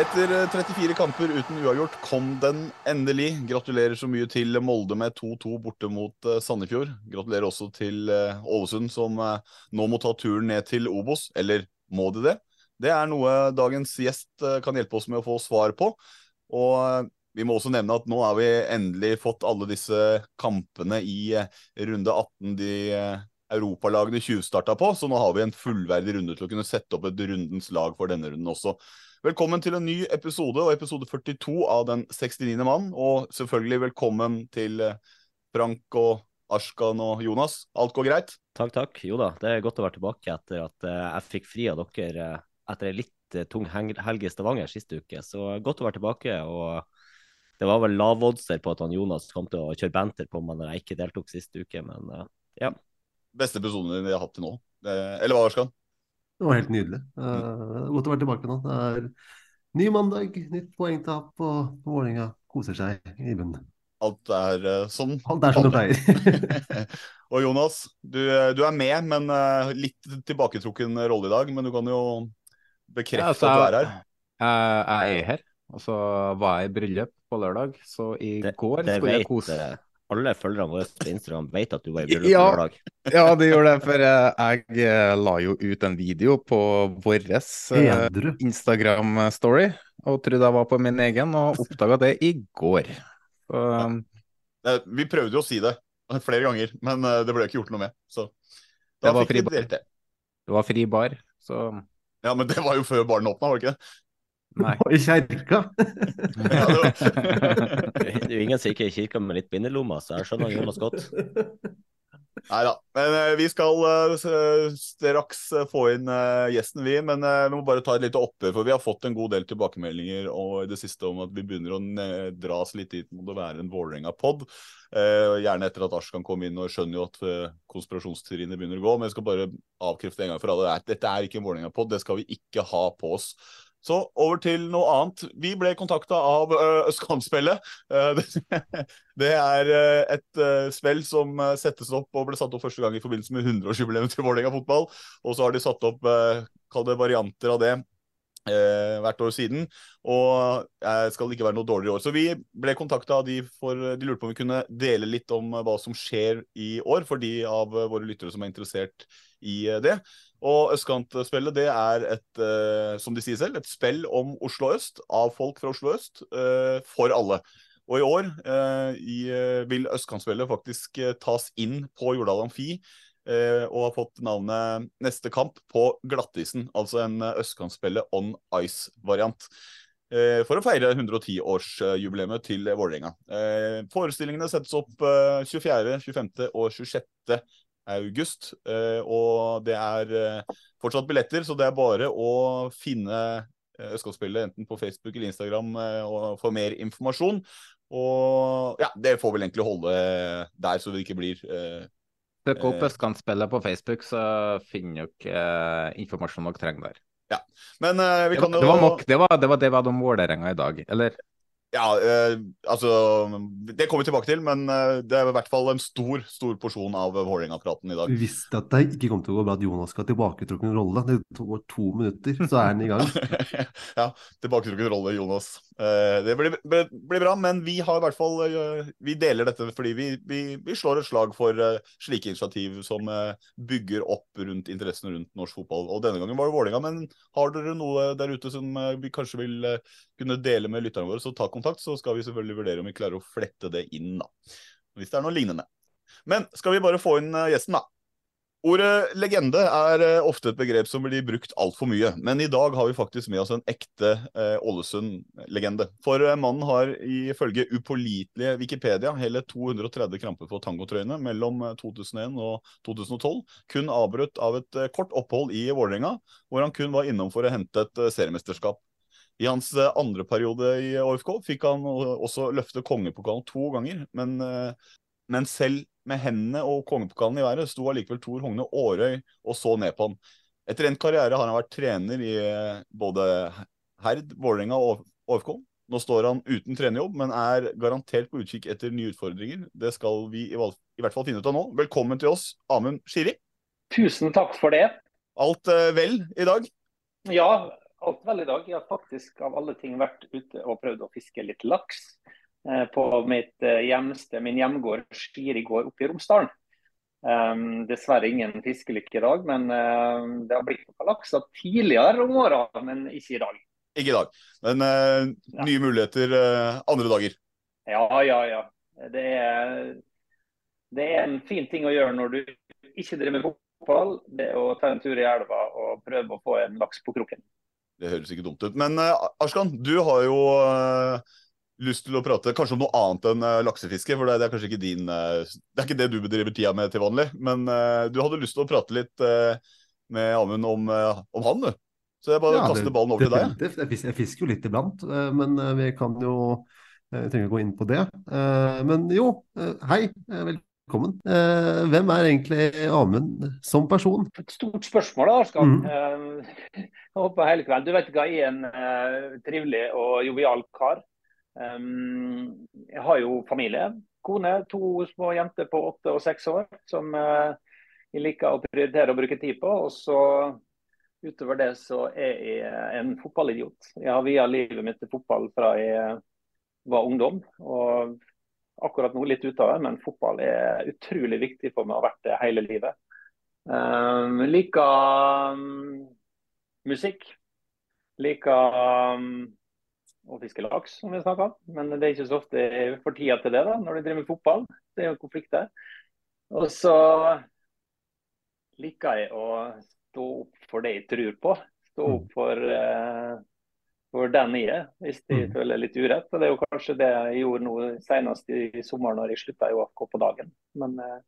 Etter eh, 34 kamper uten uavgjort kom den endelig. Gratulerer så mye til Molde med 2-2 borte mot eh, Sandefjord. Gratulerer også til eh, Ålesund, som eh, nå må ta turen ned til Obos. Eller må de det? Det er noe dagens gjest eh, kan hjelpe oss med å få svar på. Og eh, vi må også nevne at nå har vi endelig fått alle disse kampene i eh, runde 18 de eh, europalagene tjuvstarta på, så nå har vi en fullverdig runde til å kunne sette opp et rundens lag for denne runden også. Velkommen til en ny episode, og episode 42 av Den 69. mann. Og selvfølgelig velkommen til eh, Frank og Ashkan og Jonas. Alt går greit? Takk, takk. Jo da, det er godt å være tilbake etter at eh, jeg fikk fri av dere eh, etter en litt tung helg i Stavanger sist uke. Så godt å være tilbake. Og det var vel lavoddser på at han Jonas kom til å kjøre banter på meg når jeg ikke deltok sist uke, men ja. Beste episoden vi har hatt til nå. Eller hva, Ashkan? Det var helt nydelig. Uh, godt å være tilbake nå. Det er ny mandag, nytt poengtap, og Vålerenga koser seg i bunnen. Alt er uh, sånn. Alt er som det pleier. og Jonas, du, eh, du er med, men uh, litt tilbaketrukken rolle i dag. Men du kan jo bekrefte Ja, altså, at du er her. Jeg, jeg er her, og så var jeg i bryllup på lørdag, så i Det, går det skulle jeg kose alle følgerne våre på Instagram vet at du var i bryllup Ja. på lørdag. Ja, det gjorde det, for eh, jeg eh, la jo ut en video på vår Instagram-story, og trodde jeg var på min egen, og oppdaga det i går. Så, ja. Vi prøvde jo å si det flere ganger, men eh, det ble ikke gjort noe med. Så Det da var fikk vi delt det. det var fri bar, så Ja, men det var jo før baren åpna, var det ikke det? Nei. Og i kjerka. Det er jo ingen som ikke er i kirka med litt bindelommer, så jeg skjønner Jonas godt. Nei da. Men eh, vi skal eh, straks eh, få inn gjesten, vi. Men vi må bare ta et lite oppgjør, for vi har fått en god del tilbakemeldinger og i det siste om at vi begynner å dras litt dit mot å være en Vålerenga-pod. Eh, gjerne etter at Ashkan kom inn og skjønner jo at konspirasjonsteoriene begynner å gå. Men jeg skal bare avkrefte en gang for alle. Det Dette er ikke en Vålerenga-pod, det skal vi ikke ha på oss. Så over til noe annet. Vi ble kontakta av Østkantspillet. Eh, det, det er eh, et eh, spill som eh, settes opp og ble satt opp første gang i forbindelse med 100-årsjubileet til Vålerenga fotball. Og så har de satt opp kall varianter av det eh, hvert år siden. Og jeg skal ikke være noe dårligere i år. Så vi ble kontakta av de for De lurte på om vi kunne dele litt om eh, hva som skjer i år, for de av eh, våre lyttere som er interessert i eh, det. Og Østkantspillet det er et, eh, som de sier selv, et spill om Oslo øst, av folk fra Oslo øst, eh, for alle. Og i år eh, i, vil Østkantspillet faktisk tas inn på Jordal Amfi. og har fått navnet Neste kamp på glattisen. Altså en Østkantspillet on ice-variant. For å feire 110-årsjubileet til Vålerenga. Forestillingene settes opp eh, 24., 25. og 26 august. eh, Og det er eh, fortsatt billetter, så det er bare å finne eh, enten på Facebook eller Instagram og få mer informasjon. Og ja, det får vel egentlig holde der, så det ikke blir Søk opp. Østkantspillet på Facebook, så finner dere eh, informasjon dere trenger der. Men eh, vi Det kan var, jo det var nok. Det var, det var det vi hadde om Vålerenga i dag. Eller Ja, eh, altså Det kommer vi tilbake til, men eh, det er i hvert fall en stor stor porsjon av Vålerenga-praten i dag. Vi visste at det ikke kom til å gå bra at Jonas skal ha tilbaketrukken rolle. Det går to minutter, så er han i gang. ja, tilbaketrukken rolle, Jonas. Eh, det blir, blir, bra, men vi har i hvert fall eh, Vi deler dette fordi vi, vi, vi slår et slag for eh, slike initiativ som bygger opp rundt interessen rundt norsk fotball. Og denne gangen var det Vålerenga, men har dere noe der ute som vi kanskje vil kunne dele med lytterne våre, så ta kontakt, så skal vi selvfølgelig vurdere om vi klarer å flette det inn, da. Hvis det er noe lignende. Men skal vi bare få inn gjesten, da. Ordet legende er eh, ofte et begrep som blir brukt altfor mye, men i dag har vi faktisk med oss en ekte eh, Ålesund-legende. For eh, mannen har ifølge upålitelige Wikipedia hele 230 kramper på tangotrøyene mellom eh, 2001 og 2012, kun avbrutt av et eh, kort opphold i Vålerenga, hvor han kun var innom for å hente et eh, seriemesterskap. I hans eh, andre periode i ÅFK fikk han også løfte kongepokalen to ganger, men, eh, men selv med hendene og kongepokalen i været sto allikevel Tor Hogne Aarøy og så ned på ham. Etter endt karriere har han vært trener i eh, både Herd, Vålerenga og ÅFK. Nå står han uten trenerjobb, men er garantert på utkikk etter nye utfordringer. Det skal vi i, i hvert fall finne ut av nå. Velkommen til oss, Amund Shiri. Tusen takk for det. Alt eh, vel i dag? Ja, alt vel i dag. Jeg har faktisk av alle ting vært ute og prøvd å fiske litt laks på mitt hjemste, min hjemgård Skiri gård oppe i Romsdalen. Um, dessverre ingen fiskelykke i dag, men uh, det har blitt noe laks tidligere om åra, men ikke i dag. Ikke i dag, men uh, nye muligheter uh, andre dager. Ja, ja, ja. Det er, det er en fin ting å gjøre når du ikke driver med fotball. Det er å ta en tur i elva og prøve å få en laks på kroken. Det høres ikke dumt ut. Men Arskan, du har jo eh, lyst til å prate kanskje om noe annet enn uh, laksefiske. For det, det er kanskje ikke din uh, Det er ikke det du bedriver tida med til vanlig. Men uh, du hadde lyst til å prate litt med Amund om, om han, du. Så jeg bare Ja, kaster det- ballen over til deg. jeg. Jeg, fisker jo litt iblant, men vi kan jo eh, trenger ikke gå inn på det. Men jo, hei. eh, Velkommen. Eh, Hvem er egentlig Amund som person? Et stort spørsmål, da, Arskan. Mm. Eh, Jeg håper hele kvelden. Du vet hva, jeg er en eh, trivelig og jovial kar. Um, jeg har jo familie. Kone, to små jenter på åtte og seks år som eh, jeg liker å prioritere å bruke tid på. Og så utover det så er jeg en fotballidiot. Jeg har via livet mitt til fotball fra jeg var ungdom. og akkurat nå litt ute av det, men fotball er utrolig viktig for meg og har vært det hele livet. Um, liker um, musikk. Liker um, å fiske laks, som vi snakka om. Men det er ikke så ofte jeg får tida til det da, når du driver med fotball. Det er jo konflikter. Og så liker jeg å stå opp for det jeg tror på. Stå opp for eh, for den jeg er, hvis de Mm. føler litt urett. Og Det er jo kanskje det jeg gjorde nå senest i sommer når jeg slutta i ÅFK på dagen. Men eh,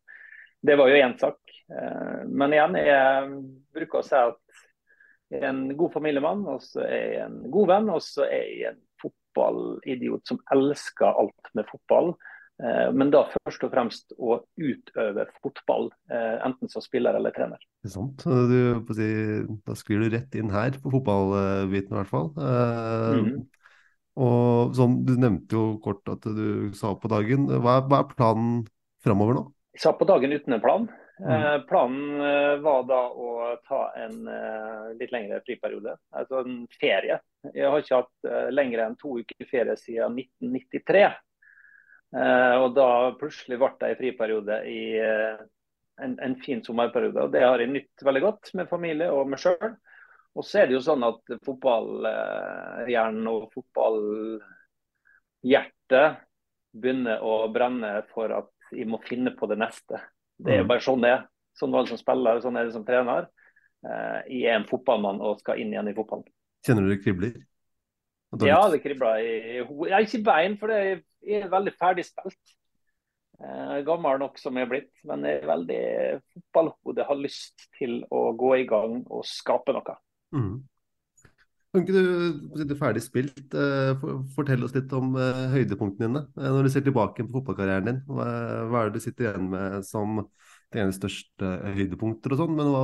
det var jo én sak. Eh, men igjen, jeg bruker å si at er en god familiemann, og så er jeg en god venn, og så er jeg en fotballidiot som elsker alt med fotball. Eh, men da først og fremst å utøve fotball, eh, enten som spiller eller trener. Det er sant? Du, da sklir du rett inn her på fotballbiten i hvert fall. Mm -hmm. Og sånn, Du nevnte jo kort at du sa på dagen. Hva er, hva er planen framover nå? Jeg sa på dagen uten en plan. Eh, planen eh, var da å ta en eh, litt lengre friperiode, altså en ferie. Jeg har ikke hatt lengre enn to uker ferie siden 1993. Eh, og da plutselig ble det en friperiode i en, en fin sommerperiode. og Det har jeg nytt veldig godt med familie og meg sjøl. Og så er det jo sånn at fotballhjernen og fotballhjertet begynner å brenne for at jeg må finne på det neste. Det er jo bare sånn det er. Sånn var det som spiller, sånn er det som trener. Eh, Jeg er en fotballmann og skal inn igjen i fotballen. Kjenner du det kribler? Ja, det kribler i hodet. Ikke i bein, for det er- veldig ferdig spilt. Eh, Gammel nok som jeg er blitt, men jeg er veldig fotballhode. Har lyst til å gå i gang og skape noe. Mhm. Kan ikke du, er ferdig spilt, Fortell fortelle oss litt om eh, høydepunktene dine? Eh, Når du ser tilbake på fotballkarrieren din, hva, er det du sitter igjen med som dine største høydepunkter og sånn? Men hva,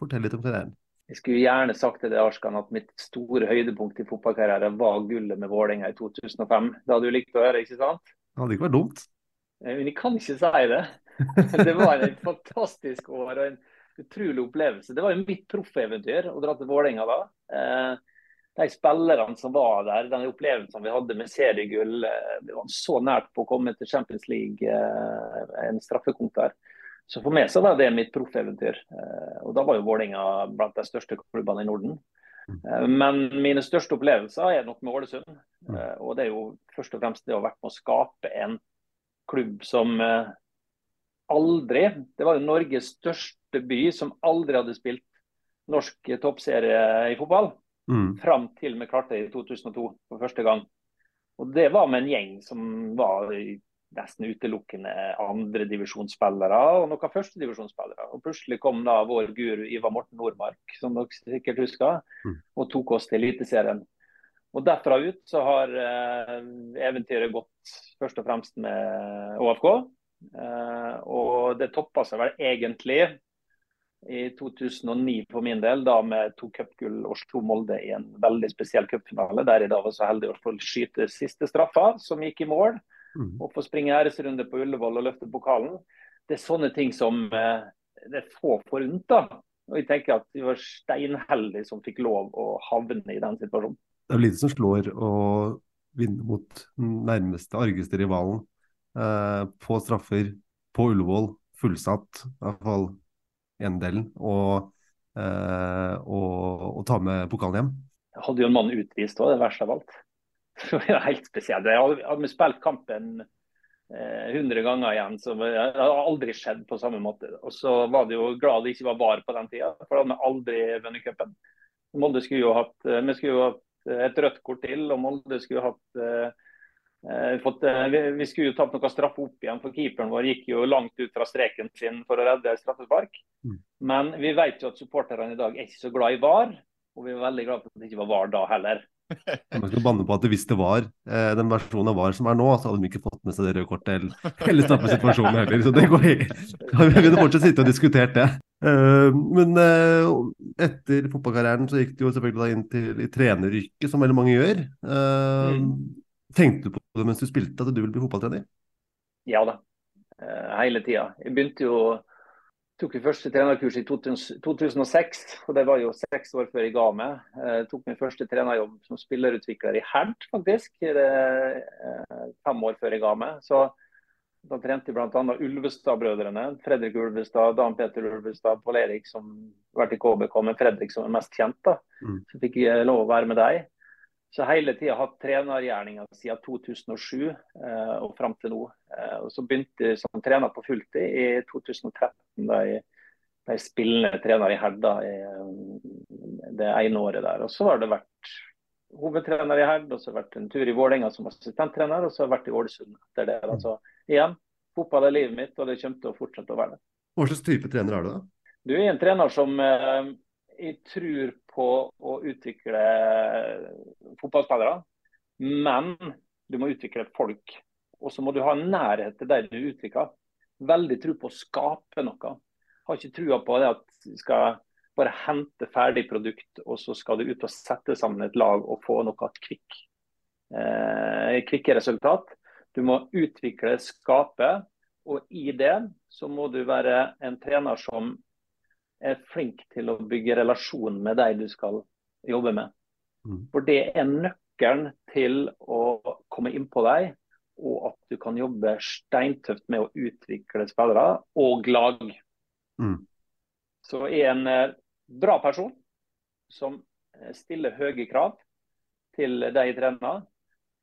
fortell litt om karrieren. Jeg skulle gjerne sagt til deg, Arskan, at mitt store høydepunkt i fotballkarrieren var gullet med Vålerenga i 2005. Det hadde du likt å høre, ikke sant? Det hadde ikke vært dumt. Eh, Men jeg kan ikke si det. Det var et fantastisk år og en utrolig opplevelse. Det var jo mitt proffeventyr å dra til Vålerenga da. Eh, De spillerne som var der, den opplevelsen vi hadde med seriegull. eh, Vi var så nært på å komme til Champions League, eh, en straffekonk der. Så for meg så var det mitt proffeventyr. Eh, Og da var jo Vålerenga blant de største klubbene i Norden. Men mine største opplevelser er nok med Ålesund. Og det er jo først og fremst det å ha vært med å skape en klubb som aldri Det var jo Norges største by som aldri hadde spilt norsk toppserie i fotball. Mm. Fram til vi klarte det i 2002 for første gang. Og det var med en gjeng som var nesten utelukkende andredivisjonsspillere og noen førstedivisjonsspillere. Og plutselig kom da vår guru Ivar Morten Nordmark, som dere sikkert husker, og tok oss til Eliteserien. Og derfra ut så har eh, eventyret gått først og fremst med ÅFK. Eh, og det toppa seg vel egentlig i 2009 for min del, da med to cupgull og slo Molde i en veldig spesiell cupfinale, der jeg da var så heldig å få skyte siste straffa, som gikk i mål. Og få springe æresrunde på Ullevål og løfte pokalen. Det er sånne ting som eh, det er få forunt. da. Og jeg tenker at vi var steinheldige som fikk lov å havne i den situasjonen. Det er jo lite som slår å vinne mot den nærmeste, argeste rivalen eh, på straffer på Ullevål, fullsatt, i hvert fall endelen, og, eh, og, og ta med pokalen hjem. Jeg hadde jo en mann utvist òg, det verste av alt. Det var helt spesielt. Jeg hadde, vi spilt kampen eh, 100 ganger igjen, så det hadde aldri skjedd på samme måte. Og så var det jo glad det ikke var VAR på den tida, for da hadde vi aldri vunnet cupen. Molde skulle jo hatt, eh, vi skulle jo hatt et rødt kort til, og Molde skulle hatt vi, vi skulle jo tatt noe straffe opp igjen, for keeperen vår gikk jo langt ut fra streken sin for å redde straffespark. Men vi vet jo at supporterne i dag er ikke så glad i VAR, og vi er veldig glad for at det ikke var VAR da heller. Man skal banne på at hvis det var eh, den versjonen av VAR som er nå, så hadde de ikke fått med seg det røde kortet eller, eller straffesituasjonen heller. Så det går ikke. Vi kunne fortsatt sitte og diskutert det. Eh, men eh, etter fotballkarrieren så gikk du jo selvfølgelig da inn til i treneryrket, som veldig mange gjør. Eh, Tenkte du på det mens du spilte, at du ville bli fotballtrener? Ja da, eh, hele tida. Jeg begynte jo tok min første trenerkurs i 2006, og det var jo seks år før jeg ga meg. Jeg tok min første trenerjobb som spillerutvikler i Herd, faktisk. Eh, fem år før jeg ga meg. Så da trente jeg bl.a. Ulvestad-brødrene. Fredrik Ulvestad, Dan Peter Ulvestad, Pål Erik som har vært i KBK, men Fredrik som er mest kjent. da. Mm. Så fikk jeg lov å være med deg. Så hele tida hatt trenergjerninga siden 2007 eh, og fram til nå. Eh, og så begynte jeg som trener på fulltid i 2013, da jeg ble spillende trener i Herda i eh, det ene året der. Og så har det vært hovedtrener i Herd, og så har det vært en tur i Vålerenga som assistenttrener, og så har jeg vært i Ålesund etter det. Altså, igjen, fotball er livet mitt, og det kommer til å fortsette å være det. Hva slags type trener er du, da? Du er en trener som eh, jeg tror på å utvikle fotballspillere, men du må utvikle folk. Og så må du ha nærhet til de du utvikler. Veldig tro på å skape noe. Har ikke trua på det at du skal bare hente ferdig produkt, og så skal du ut og sette sammen et lag og få noe kvikk. Eh, kvikke resultat. Du må utvikle, skape, og i det så må du være en trener som er flink til å bygge relasjon med de du skal jobbe med. For det er nøkkelen til å komme inn på deg, og at du kan jobbe steintøft med å utvikle spillere og lag. Mm. Så er en eh, bra person som eh, stiller høye krav til de jeg trener,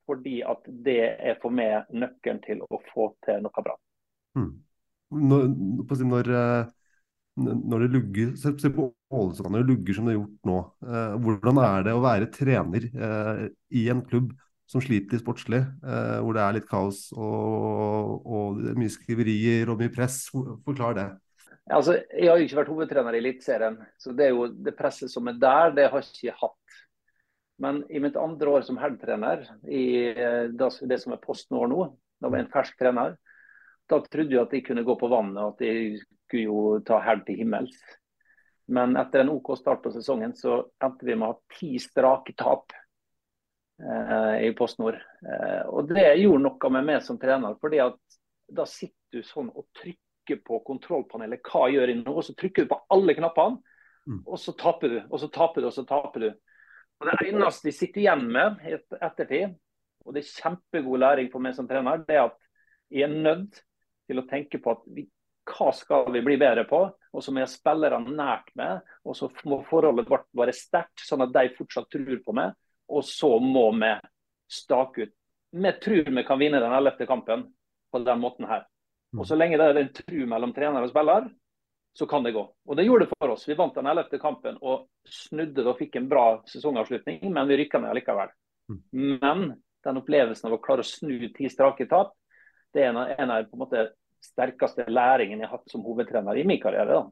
fordi at det er for meg nøkkelen til å få til noe bra. Mm. Når, når, eh, når det lugger Se på Ålesund det lugger som det har gjort nå. Eh, hvordan er det å være trener eh, i en klubb som sliter sportslig, eh, hvor det er litt kaos og, og er mye skriverier og mye press? Forklar det. Altså, jeg har jo ikke vært hovedtrener i Eliteserien, så det er jo det presset som er der, det har jeg ikke hatt. Men i mitt andre år som Herd-trener, i eh, det som er posten år nå, da var jeg en fersk trener, da trodde jeg at jeg kunne gå på vannet, og at jeg skulle jo ta Herd til himmels. Men etter en OK start på sesongen, så endte vi med å ha ti strake tap eh, i Post Nord. Eh, og det gjorde noe med meg som trener. fordi at da sitter du sånn og trykker på kontrollpanelet. Hva gjør jeg nå? Og så trykker du på alle knappene, Mm. og så taper du. Og så taper du, og så taper du. Og Det eneste jeg sitter igjen med i et- ettertid, og det er kjempegod læring for meg som trener, det er at jeg er nødt til å tenke på at vi, hva skal vi bli bedre på? Og så må jeg spillerne nært med, og så må forholdet vårt være sterkt, sånn at de fortsatt tror på meg. Og så må vi stake ut. Vi tror vi kan vinne den 11. kampen på den måten her. Og så lenge det er en tru mellom trener og spiller, så kan det gå. Og det gjorde det for oss. Vi vant den 11. kampen og snudde det og fikk en bra sesongavslutning, men vi rykka ned likevel. Men den opplevelsen av å klare å snu ti strake tap, det er en av, en av på en måte, sterkeste læringen jeg har hatt som hovedtrener i min karriere. da.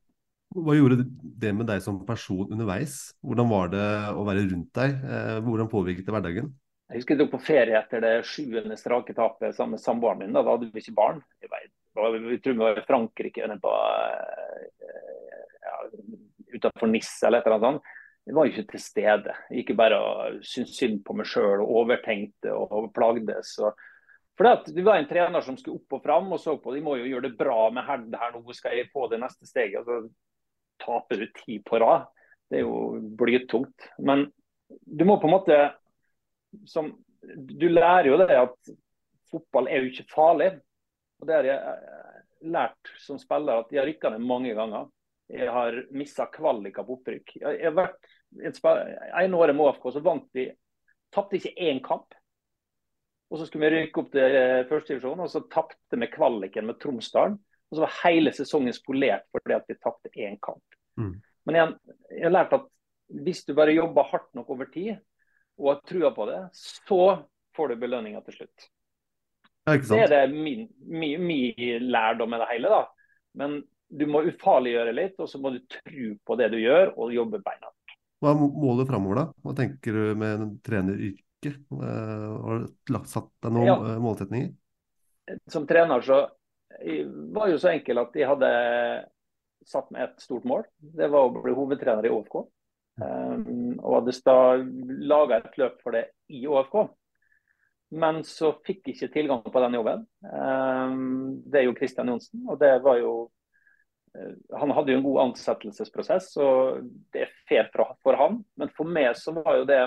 Hva gjorde det med deg som person underveis? Hvordan var det å være rundt deg? Eh, Hvordan påvirket det hverdagen? Jeg husker jeg dro på ferie etter det sjuende strake tapet sammen med samboeren min. Da, da hadde vi ikke barn. Jeg vet, det vi tror vi var i Frankrike, eller på, eh, ja, utenfor Nis eller et eller annet sånt. Jeg var jo ikke til stede. Jeg gikk bare og syntes synd på meg sjøl og overtenkte og plagdes. Og for det, var en trener som skulle opp og fram og så på de må jo gjøre det bra med Herd her nå. Skal jeg få det neste steget? Og så taper du ti på rad. Det er jo blytungt. Men du må på en måte som, Du lærer jo det at fotball er jo ikke farlig. Og Det har jeg eh, lært som spiller, at jeg har rykka ned mange ganger. Jeg har mista kvalika på opprykk. Jeg, har vært et spill- En år med AFK så vant vi Tapte ikke én kamp. Og så skulle vi rykke opp til eh, førstedivisjon, og så tapte vi kvaliken med Tromsdalen. Og så var hele sesongen spolert fordi at vi tapte én kamp. Mm. Men igjen, jeg har lært at hvis du bare jobber hardt nok over tid, og har trua på det, så får du belønninga til slutt. Ja, Det er det min, min, min lærdom med det hele. da. Men du må ufarliggjøre litt, og så må du tro på det du gjør, og jobbe beina. Hva er må- målet framover, da? Hva tenker du med en treneryrke? Eh, Har du satt deg noen Ja. eh, målsetninger? Som trener så jeg var jo så enkel at jeg hadde satt meg et stort mål. Det var å bli hovedtrener i ÅFK. Um, og hadde da laga et løp for det i ÅFK. Men så fikk jeg ikke tilgang på den jobben. Um, det er jo Kristian Johnsen, og det var jo eh, Han hadde jo en god ansettelsesprosess, og det er fair for han. Men for meg så var jo det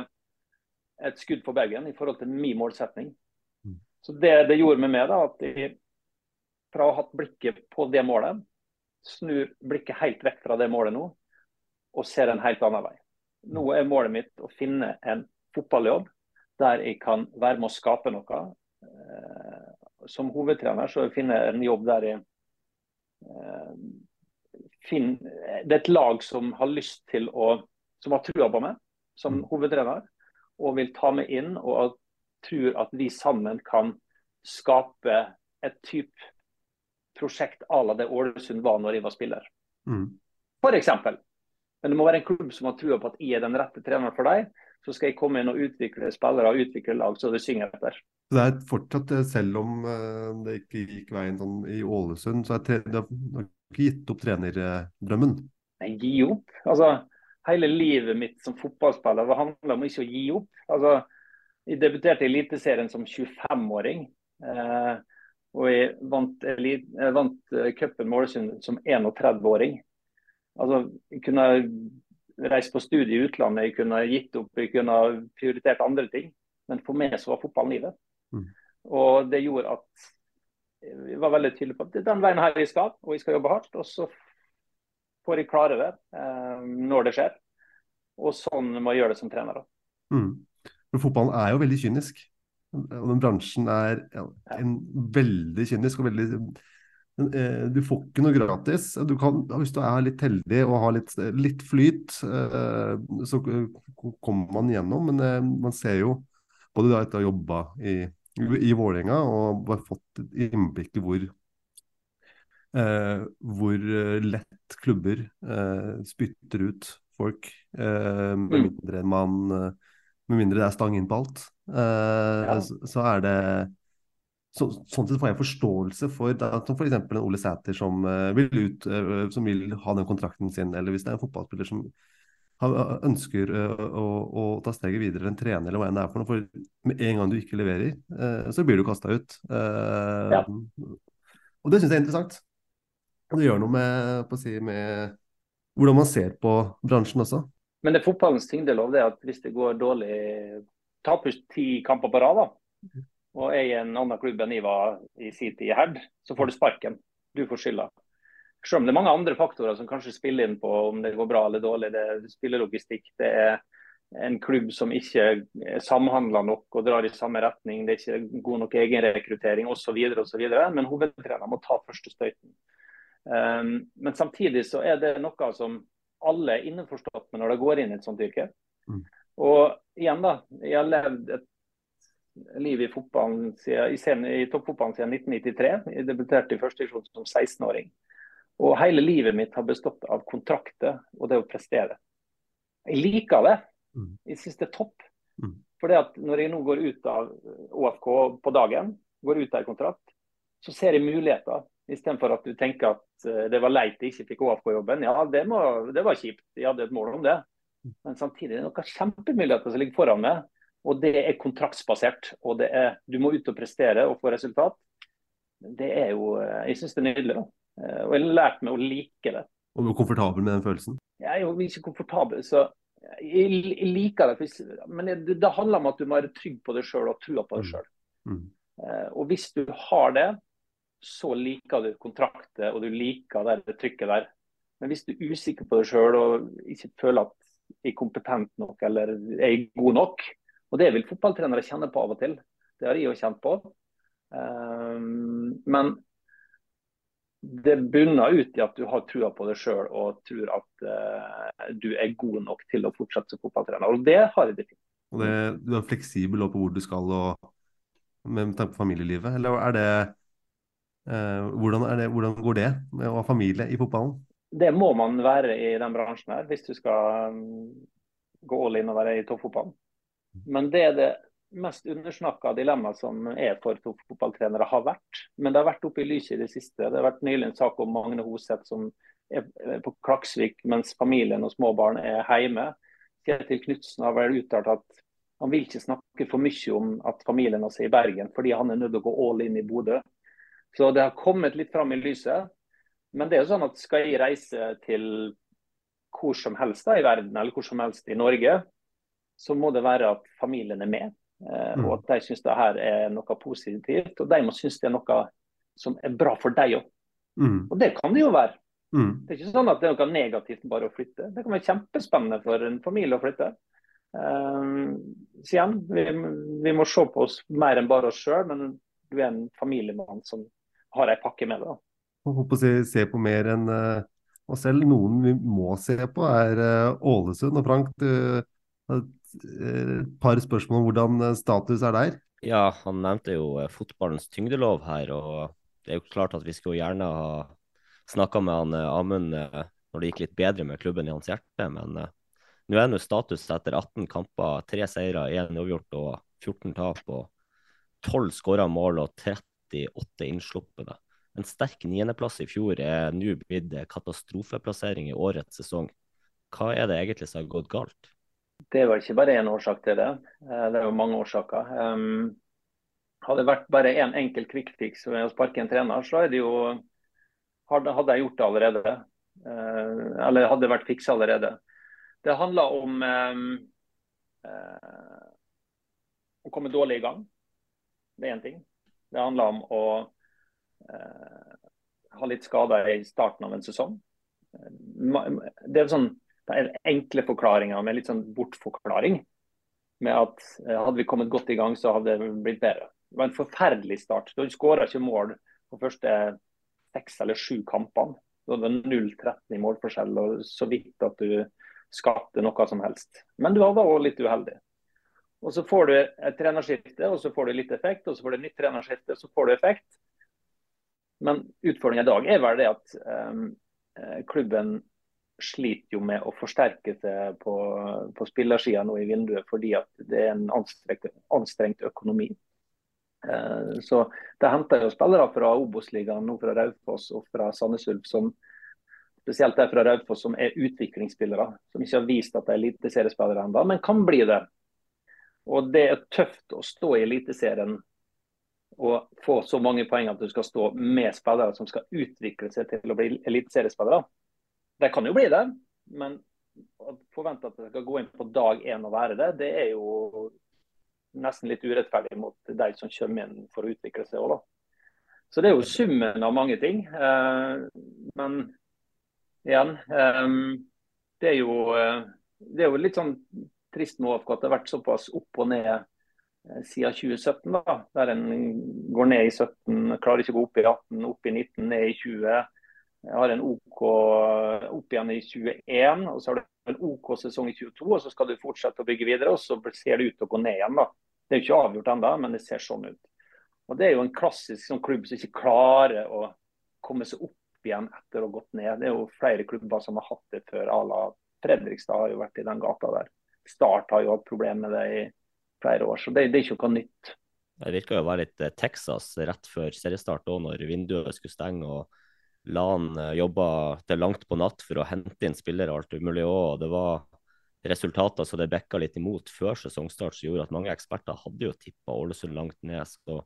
et skudd på Bergen i forhold til min målsetning. Så det det gjorde med meg, da, at jeg fra å ha hatt blikket på det målet, snur blikket helt vekk fra det målet nå, og ser en helt annen vei. Nå er målet mitt å finne en fotballjobb der jeg kan være med å skape noe. Eh, Som hovedtrener så finner jeg en jobb der jeg eh, finner Det er et lag som har lyst til å Som har trua på meg som hovedtrener, og vil ta meg inn og tror at vi sammen kan skape et type prosjekt à la det Ålesund var når jeg var spiller. Mm. Eksempel. Men det må være en klubb som har trua på at jeg er den rette treneren for deg. Så skal jeg komme inn og utvikle spillere og utvikle lag så det synger etter. Det er fortsatt, eh, selv om eh, det ikke gikk veien sånn i Ålesund, så er det, det har ikke gitt opp trenerdrømmen? Nei, gi opp. Altså, hele livet mitt som fotballspiller det handler om ikke å gi opp. Altså, jeg debuterte i Eliteserien som 25-åring. Eh, og jeg vant, jeg vant eh, cupen med Ålesund som 31-åring. Altså, jeg kunne reist på studie i utlandet, jeg kunne gitt opp, jeg kunne prioritert andre ting. Men for meg så var fotballen livet. Mm. Og det gjorde at jeg var veldig tydelig på at det den veien her jeg skal, og jeg skal jobbe hardt. Og så får jeg klare det eh, når det skjer. Og sånn må jeg gjøre det som trener. Mm. Men fotballen er jo veldig kynisk. Og den bransjen er ja, en veldig kynisk og veldig eh, Du får ikke noe gratis. Du kan, hvis du er litt heldig og har litt, litt flyt, eh, så kommer man gjennom. Men eh, man ser jo, både da etter å ha jobba i, i Vålerenga og fått innblikk i hvor eh, hvor eh, lett klubber eh, spytter ut folk, eh, med Mm. mindre man eh, Med mindre det er stang inn på alt. Eh, Ja. så, så er det så, sånn sett får jeg forståelse for som f.eks. en Ole Sæter som, vil ut, som vil ha den kontrakten sin, eller hvis det er en fotballspiller som ønsker å, å, ta steget videre, en trener eller hva enn det er for noe. For med en gang du ikke leverer, så blir du kasta ut. Ja. Og det syns jeg er interessant. Det gjør noe med, si, med hvordan man ser på bransjen også. Men det er fotballens tyngdelov det at hvis det går dårlig, taper ti kamper på rad, da, og er i en annen klubb enn Iva i sin tid i Herd, så får du sparken. Du får skylda. Selv om det er mange andre faktorer som kanskje spiller inn på om det går bra eller dårlig. Det er spillelogistikk, det er en klubb som ikke samhandler nok og drar i samme retning. Det er ikke god nok egenrekruttering osv. Men hovedtreneren må ta første støyten. Um, men samtidig så er det noe som alle er innforstått med når de går inn i et sånt yrke. Mm. Og igjen da, jeg har levd et liv i, fotballen siden, i, i toppfotballen siden 1993. Jeg debuterte i første divisjon som 16-åring. Og hele livet mitt har bestått av kontrakter og det å prestere. Jeg liker det. Mm. Jeg syns det er topp. Mm. For det at når jeg nå går ut av ÅFK på dagen, går ut av en kontrakt, så ser jeg muligheter. Istedenfor at du tenker at uh, det var leit jeg ikke fikk OFK-jobben. Ja, det, må, det, var kjipt. Jeg hadde et mål om det. Men samtidig er det noen kjempemuligheter som ligger foran meg. Og det er kontraktsbasert. Og det er, du må ut og prestere og få resultat. Det er jo eh, Jeg syns det er nydelig. da. Uh, og jeg har lært meg å like det. Og du er komfortabel med den følelsen? Jeg er jo ikke komfortabel. så jeg, liker det. Men det, handler om at du må være trygg på deg sjøl og trua på deg sjøl. Mm. Mm. Og hvis du har det, så liker du kontrakter og du liker det trykket der. Men hvis du er usikker på deg sjøl og ikke føler at jeg er kompetent nok eller er god nok, og det vil fotballtrenere kjenne på av og til, det har jeg jo kjent på. Um, men det bunner ut i at du har trua på deg sjøl og tror at uh, du er god nok til å fortsette som fotballtrener. Og det har jeg definitivt. Og det, du er fleksibel på hvor du skal og med tanke på familielivet, eller er det hvordan, det, hvordan, går det med å ha familie i fotballen? Det må man være i den bransjen her, hvis du skal um, gå all in og være i toppfotballen. Men det er det mest undersnakka dilemmaet som er for toppfotballtrenere, har vært. Men det har vært oppe i lyset i det siste. Det har vært nylig en sak om Magne Hoseth som er på Klaksvik mens familien og småbarn er hjemme. Kjetil Knutsen har vel uttalt at han vil ikke snakke for mye om at familien hans er i Bergen, fordi han er nødt til å gå all in i Bodø. Så det har kommet litt fram i lyset. Men det er jo sånn at skal jeg reise til hvor som helst da, i verden, eller hvor som helst i Norge, så må det være at familien er med. Eh, mm. Og at de syns det her er noe positivt. Og de må synes det er noe som er bra for deg òg. Mm. Og det kan det jo være. Mm. Det er ikke sånn at det er noe negativt bare å flytte. Det kan være kjempespennende for en familie å flytte. Um, så igjen, vi, vi, må se på oss mer enn bare oss sjøl, men du er en familiemann som har ei pakke med det. Håper å se, se på mer enn uh, oss selv. Noen vi må se på, er uh, Ålesund. Og Frank, du har et uh, par spørsmål om hvordan status er der? Ja, han nevnte jo fotballens tyngdelov her. og Det er jo klart at vi skulle gjerne ha snakka med han Amund når det gikk litt bedre med klubben i hans hjerte. Men nå er nå status etter 18 kamper, tre seire, én uavgjort og 14 tap. og 12 skåra mål og 30 38 innsluppede. En sterk niendeplass i fjor er nå blitt katastrofeplassering i årets sesong. Hva er det egentlig som har gått galt? Det var ikke bare én årsak til det. Eh, det er jo mange årsaker. Um, hadde det vært bare én en enkel kvikkfiks ved å sparke en trener, så jo, hadde jeg gjort det allerede. Uh, eller hadde det vært fiksa allerede. Det handler om um, uh, å komme dårlig i gang. Det er én ting. Det handler om å eh, ha litt skader i starten av en sesong. Det er sånn det er enkle forklaringer med litt sånn bortforklaring. Med at eh, hadde vi kommet godt i gang, så hadde det blitt bedre. Det var en forferdelig start. Du skåra ikke mål på første seks eller sju kampene. Du hadde 0-13 i målforskjell og så vidt at du skapte noe som helst. Men du var òg litt uheldig. Og Så får du et trenerskifte, og så får du litt effekt. og Så får du et nytt trenerskifte, og så får du effekt. Men utfordringen i dag er vel det at um, klubben sliter jo med å forsterke seg på, på spillersida nå i vinduet, fordi at det er en anstrengt, anstrengt økonomi. Uh, Så det henter jo spillere fra Obos-ligaen, fra Raufoss og fra Sandnes Ulf, spesielt der fra Raufoss, som er utviklingsspillere. Som ikke har vist at de er eliteseriespillere ennå, men kan bli det. Og det er tøft å stå i Eliteserien og få så mange poeng at du skal stå med spillere som skal utvikle seg til å bli eliteseriespillere. De kan jo bli det, men å forvente at de skal gå inn på dag én og være det, det er jo nesten litt urettferdig mot de som kommer inn for å utvikle seg òg, da. Så det er jo summen av mange ting. Eh, men igjen, eh, det er jo, eh, det er jo litt sånn trist med ÅFK at det har vært såpass opp og ned eh, siden 2017. da, Der en går ned i 17, klarer ikke å gå opp i 18, opp i 19, ned i 20. Jeg har en OK opp igjen i 21, og så har du en OK sesong i 22. og Så skal du fortsette å bygge videre, og så ser det ut til å gå ned igjen. da. Det er jo ikke avgjort ennå, men det ser sånn ut. Og Det er jo en klassisk sånn klubb som ikke klarer å komme seg opp igjen etter å ha gått ned. Det er jo flere klubber som har hatt det før. Ala Fredrikstad har jo vært i den gata der. Start har jo hatt problemer med det i flere år, så det, det er ikke noe nytt. Det virka å være litt eh, Texas rett før seriestart òg, når vinduet skulle stenge. og LAN eh, jobba til langt på natt for å hente inn spillere og alt umulig òg. Det var resultater så det bikka litt imot før sesongstart, som gjorde at mange eksperter hadde jo tippa Ålesund langt ned. så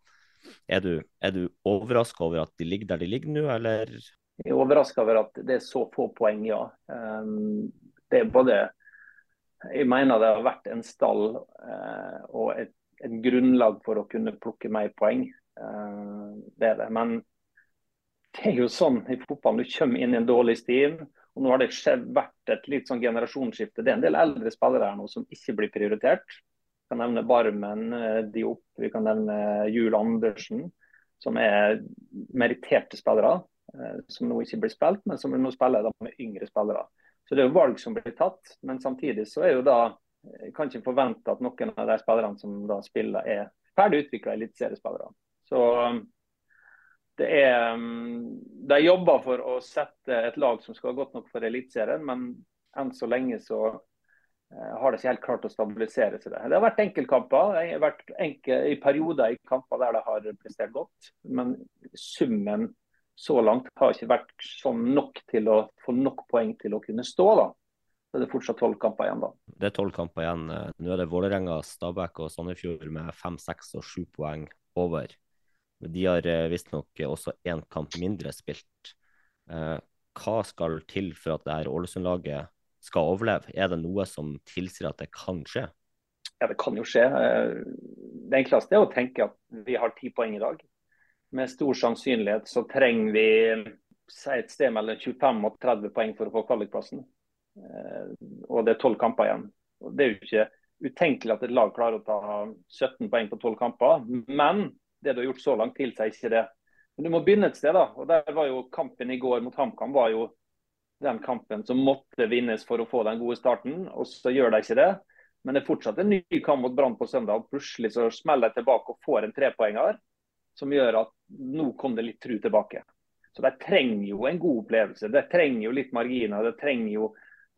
er du, er du overraska over at de ligger der de ligger nå, eller? Jeg er overraska over at det er så få poeng, ja. Um, det er både Jeg mener det har vært en stall eh, og et, et, grunnlag for å kunne plukke mer poeng. Eh, det er det. Men det er jo sånn i fotballen. Du kommer inn i en dårlig stiv. og Nå har det skjedd, vært et litt sånn generasjonsskifte. Det er en del eldre spillere her nå som ikke blir prioritert. Vi kan nevne Barmen Diop, vi kan nevne Jul Andersen, som er meritterte spillere. Som nå ikke blir spilt, men som nå spiller med yngre spillere. Så Det er jo valg som blir tatt, men samtidig så er jo da jeg kan ikke forvente at noen av de spillerne som da spiller, er ferdig utvikla eliteseriespillere. Så det er, de jobber for å sette et lag som skal være godt nok for Eliteserien, men enn så lenge så har det ikke helt klart å stabilisere seg. Det Det har vært enkeltkamper. Det har vært enkel, i perioder i kamper der det har prestert godt. Men summen så langt har ikke vært sånn nok til å få nok poeng til å kunne stå. da. Så det er fortsatt tolv kamper igjen, da. Det er tolv kamper igjen. Nå er det Vålerenga, Stabæk og Sandefjord med fem, seks og sju poeng over. De har visstnok også én kamp mindre spilt. Hva skal til for at det her Ålesund-laget skal overleve? Er det noe som tilsier at det kan skje? Ja, det kan jo skje. Det enkleste er å tenke at vi har ti poeng i dag. Med stor sannsynlighet så trenger vi et sted mellom 25 og 30 poeng for å få kvalikplassen. Og det er tolv kamper igjen. Det er jo ikke utenkelig at et lag klarer å ta 17 poeng på tolv kamper. Men det du har gjort så langt, tilsier ikke det. Men du må begynne et sted. da, og der var jo Kampen i går mot HamKam var jo den kampen som måtte vinnes for å få den gode starten. og Så gjør de ikke det. Men det er fortsatt en ny kamp mot Brann på søndag. og Plutselig så smeller de tilbake og får en trepoenger som gjør at nå kom det litt tru tilbake. Så de trenger jo en god opplevelse. De trenger jo litt marginer. De trenger jo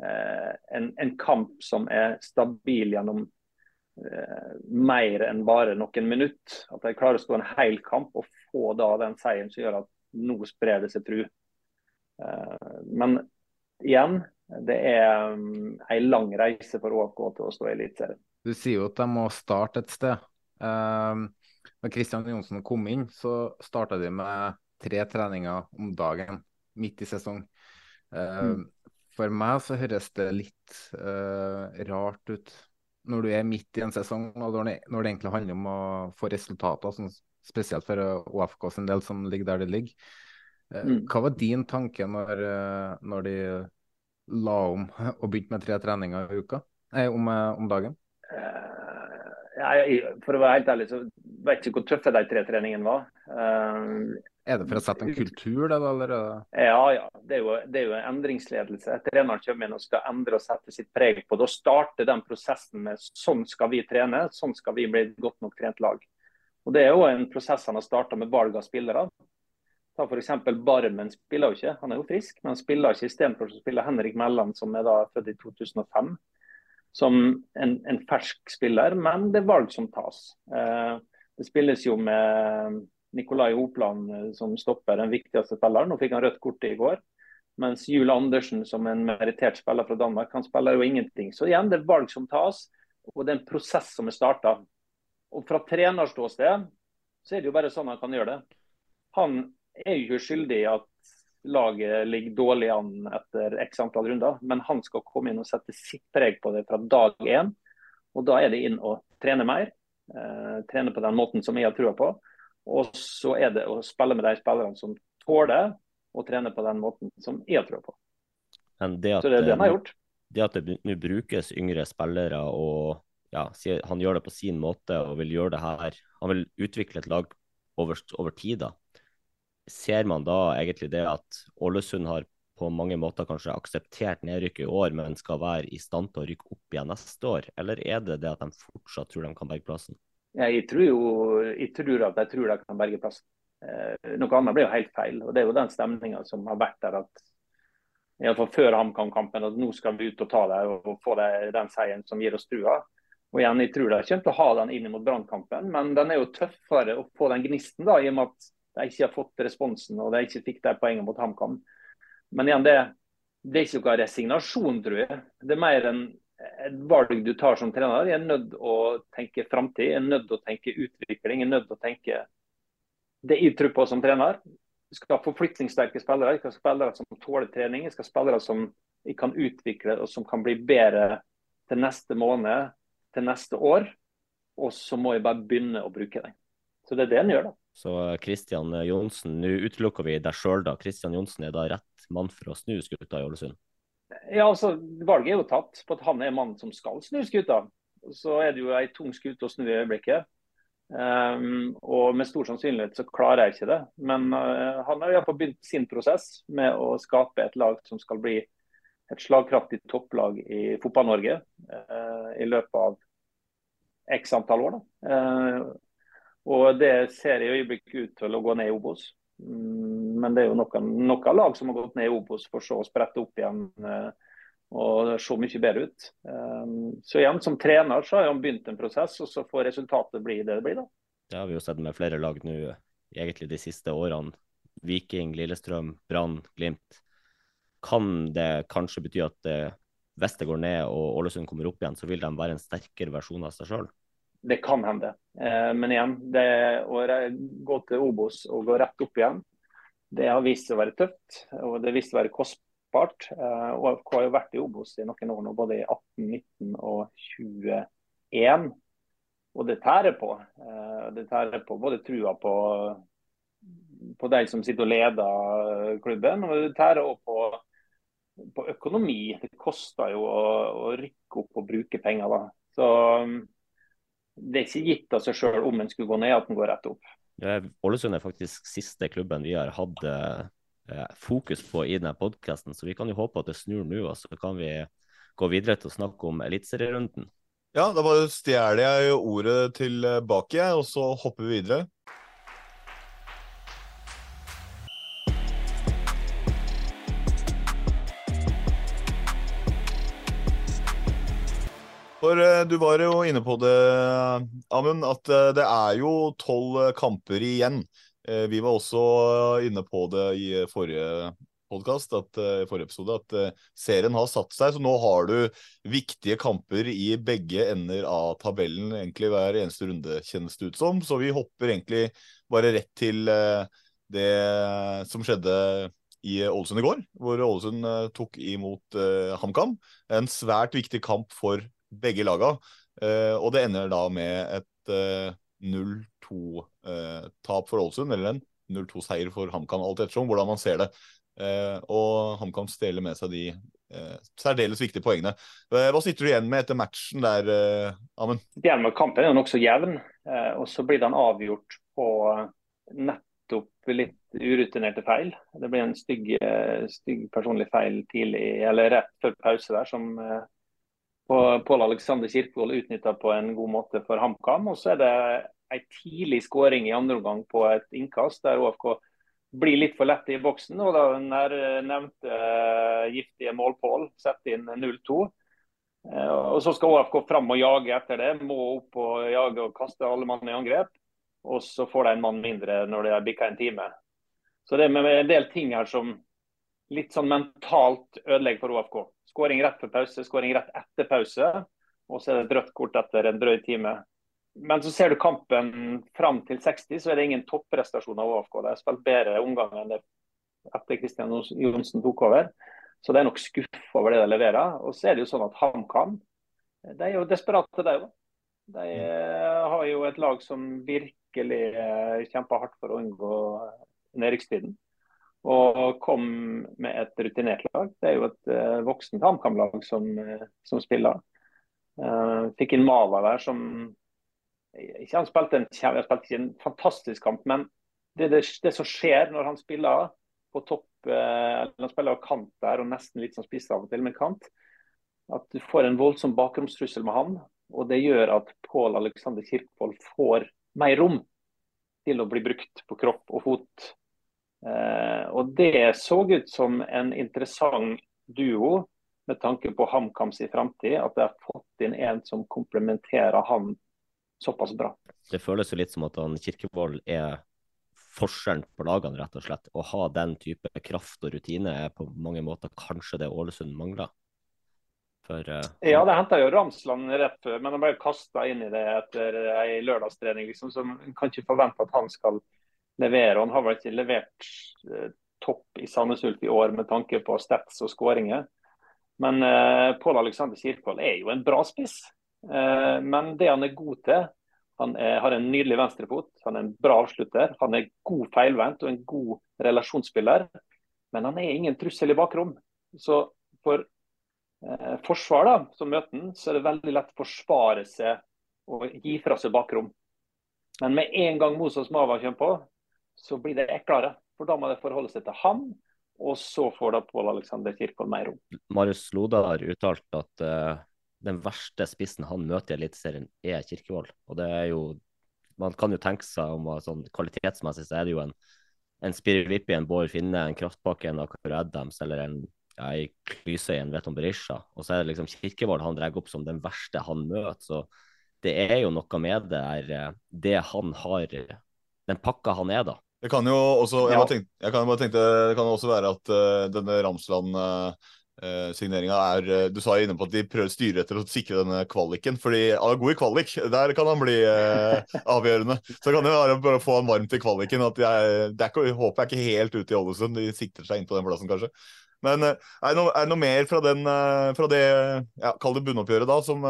eh, en, en, kamp som er stabil gjennom eh, mer enn bare noen minutter. At de klarer å stå en hel kamp og få da den seieren som gjør at nå sprer det seg tru. Eh, men igjen, det er um, en lang reise for ÅFK til å stå i Eliteserien. Du sier jo at de må starte et sted. Um, når Kristian Johnsen kom inn, så starta de med tre treninger om dagen midt i sesong. Uh, mm. For meg så høres det litt uh, rart ut når du er midt i en sesong, og når det, når det egentlig handler om å få resultater, sånn, spesielt for OFK sin del, som ligger der det ligger. Mm. Hva var din tanke når, når de la om og begynte med tre treninger i uka? Nei, om, om dagen? Jeg, for å være helt ærlig, så vet ikke hvor tøffe de tre treningene var. Uh, er det for å sette en kultur, det, eller? Ja, ja. Det er, jo, det er jo en endringsledelse. Treneren kommer inn og skal endre og sette sitt preg på det. Og starte den prosessen med sånn skal vi trene, sånn skal vi bli et godt nok trent lag. Og Det er jo en prosess han har starta med valg av spillere. Ta F.eks. Barmen spiller jo ikke, han er jo frisk, men han spiller ikke istedenfor å spille Henrik Melland, som er da født i 2005 som en, en, fersk spiller, men det er valg som tas. Eh, Det spilles jo med Nikolai Hopland eh, som stopper den viktigste spilleren. Nå fikk han rødt kort i går. Mens Jul Andersen, som en merittert spiller fra Danmark, han spiller jo ingenting. Så igjen, det er valg som tas, og det er en prosess som er starta. Og fra trenerståsted så er det jo bare sånn han kan gjøre det. Han er jo ikke skyldig i at laget ligger dårlig an etter x antall runder, men han skal komme inn og sette sitt preg på det fra dag én. Og da er det inn og trene mer. Eh, trene på den måten som jeg har trua på. Og så er det å spille med de spillerne som tåler å trene på den måten som jeg har trua på. Men det at, så det er det han har gjort. Det at det nå brukes yngre spillere og ja, han gjør det på sin måte og vil gjøre det her Han vil utvikle et lag over, over tid. da ser man da egentlig det at Ålesund har på mange måter kanskje akseptert nedrykket i år, men skal være i stand til å rykke opp igjen neste år? Eller er det det at de fortsatt tror de kan berge plassen? Jeg tror jo jeg tror at de tror de kan berge plassen. Eh, noe annet blir jo helt feil. og Det er jo den stemninga som har vært der. at Iallfall før HamKam-kampen at nå skal vi ut og ta det og få det, den seieren som gir oss trua. Og igjen, Jeg tror de kommer til å ha den inn mot Brannkampen, men den er jo tøffere å få den gnisten da, i og med at de ikke har fått responsen og de ikke fikk de poengene mot HamKam. Men igjen, det, det, er ikke noe resignasjon, tror jeg. Det er mer en, et valg du tar som trener. Jeg er nødt å tenke framtid, jeg er nødt å tenke utvikling. Jeg er nødt å tenke det jeg tror på som trener. Jeg skal ha forflytningssterke spillere, jeg skal ha spillere som tåler trening. Jeg skal ha spillere som jeg kan utvikle og som kan bli bedre til neste måned, til neste år. Og så må jeg bare begynne å bruke dem. Så det er det han gjør, da. Så Kristian Johnsen, nå utelukker vi deg sjøl, da. Kristian Johnsen er da rett mann for å snu skuta i Ålesund? Ja, altså, Valget er jo tatt på at han er mannen som skal snu skuta. Så er det jo ei tung skute å snu i øyeblikket. Um, og med stor sannsynlighet så klarer jeg ikke det. Men uh, han har iallfall begynt sin prosess med å skape et lag som skal bli et slagkraftig topplag i Fotball-Norge uh, i løpet av x antall år. Uh, og Det ser i øyeblikket ut til å gå ned i Obos. Mm, men det er jo noen, noen lag som har gått ned i Obos for så å sprette opp igjen eh, og se mye bedre ut. Eh, så igjen, som trener så har han begynt en prosess, og så får resultatet bli det det blir. da. Det har vi jo sett med flere lag nå egentlig de siste årene. Viking, Lillestrøm, Brann, Glimt. Kan det kanskje bety at hvis det går ned og Ålesund kommer opp igjen, så vil de være en sterkere versjon av seg sjøl? Det kan hende. Eh, men igjen, det å gå til Obos og gå rett opp igjen, det har vist seg å være tøft. Og det har vist seg å være kostbart. Eh, AFK har jo vært i Obos i noen år nå, både i 18, 19 og 21. Og det tærer på. Eh, det tærer på både trua på, på de som sitter og leder klubben, og det tærer også på, på økonomi. Det koster jo å, å rykke opp og bruke penger. da. Så det er ikke gitt av seg sjøl om en skulle gå ned, at den går rett opp. Ålesund er faktisk siste klubben vi har hatt eh, fokus på i denne podkasten, så vi kan jo håpe at det snur nå. og Så kan vi gå videre til å snakke om eliteserierunden. Ja, da bare stjeler jeg ordet tilbake, og så hopper vi videre. For uh, du var jo inne på det, Amund, at uh, det er jo tolv uh, kamper igjen. vi var også inne på det i forrige podkast, forrige episode, at serien har satt seg. Så nå har du viktige kamper i begge ender av tabellen egentlig hver eneste runde, kjennes det ut som. Så vi hopper egentlig bare rett til det som skjedde i Ålesund i går, hvor Ålesund tok imot HamKam. En svært viktig kamp for begge laga. Eh, og det ender da med et 0-2-tap eh, for Ålesund, eller en 0-2-seier for HamKam, alt ettersom hvordan man ser det. Eh, og HamKam steler med seg de særdeles viktige poengene. Hva sitter du igjen med etter matchen der, Amund? Kampen er nokså jevn, og så blir den avgjort på nettopp litt urutinerte feil. Det blir en stygg, stygg personlig feil tidlig, eller rett før pause der, som Pål Alexander Kirkevold utnytta på en god måte for HamKam. Og så er det en tidlig skåring i andre omgang på et innkast der ÅFK blir litt for lett i boksen. Og da nær nevnte uh, giftige målpål setter inn 0-2. Uh, eh, og Så skal ÅFK fram og jage etter det. Må opp og jage og kaste alle mann i angrep. og så får de en mann mindre når det bikka en time. Så det er en del ting her som litt sånn mentalt ødelegger for OFK. Skåring rett før pause, skåring rett etter pause, og så er det et rødt kort etter en drøy time. Men så ser du kampen fram til 60, så er det ingen topprestasjon av AFK. De har spilt bedre omgang enn det etter Kristian Johnsen tok over. Så det er nok skuff over det de leverer. Og så er det jo sånn at HamKam de er jo desperate, de òg. De eh, har jo et lag som virkelig eh, kjemper hardt for å unngå nedrykkstiden. Og kom med et rutinert lag. Det er jo et uh, voksent HamKam-lag som, uh, som, spiller. Uh, fikk inn Mava der som ikke Han spilte en, han spilte ikke en fantastisk kamp, men det, det, det, som skjer når han spiller på topp, eller han spiller kant der og nesten litt som spiss av og til med kant, at du får en voldsom bakromstrussel med han. Og det gjør at Pål Alexander Kirkvold får mer rom til å bli brukt på kropp og fot. Eh, og Det så ut som en interessant duo med tanke på HamKams i framtid. At de har fått inn en som komplementerer han såpass bra. Det føles jo litt som at han Kirkevold er forskjellen på lagene, rett og slett. Å ha den type kraft og rutine er på mange måter kanskje det Ålesund mangler. For, uh, ja, det henta jo Ramsland rett før, men han ble kasta inn i det etter ei lørdagstrening. Liksom, så man kan ikke forvente at han skal Han har vel ikke levert uh, topp i Sandnes Ulf i år med tanke på stats og skåringer. Men eh, Pål Alexander Kirkvold er jo en bra spiss. Eh, men det han er god til Han er, har en nydelig venstrefot, han er en bra avslutter. Han er god feilvendt og en god relasjonsspiller. Men han er ingen trussel i bakrom. Så for eh, forsvar da, som møter han, så er det veldig lett å forsvare seg og gi fra seg bakrom. Men med en gang Moses Mava kommer på, så blir det eklere. For da må det forholde seg til han, og så får da Pål Alexander Kirkvold mer rom. Marius Loda har uttalt at uh, den verste spissen han møter i Eliteserien, er Kirkevold. Og det er jo Man kan jo tenke seg om sånn kvalitetsmessig så er det jo en, en Spirre en Bård Finne, en Kraftpakke, en Akar Adams eller en ja, i en vet om Berisha. Og så er det liksom Kirkevold han drar opp som den verste han møter. Så det er jo noe med det der, eh, det han har, den pakka han er, da. Det kan jo også, jeg, ja. tenkte, jeg kan bare tenkte, det kan også være at uh, denne Ramsland uh, er er Du sa inne på at de prøver å styre etter å sikre denne kvaliken. fordi Han er god i kvalik, der kan han bli uh, avgjørende. Så kan det være bare å få han varm til kvaliken. at jeg, det er ikke, Håpet er ikke helt ute i Ålesund. De sikter seg inn på den plassen, kanskje. Men er det, noe, er det noe mer fra, den, fra det ja, kall det bunnoppgjøret da, som,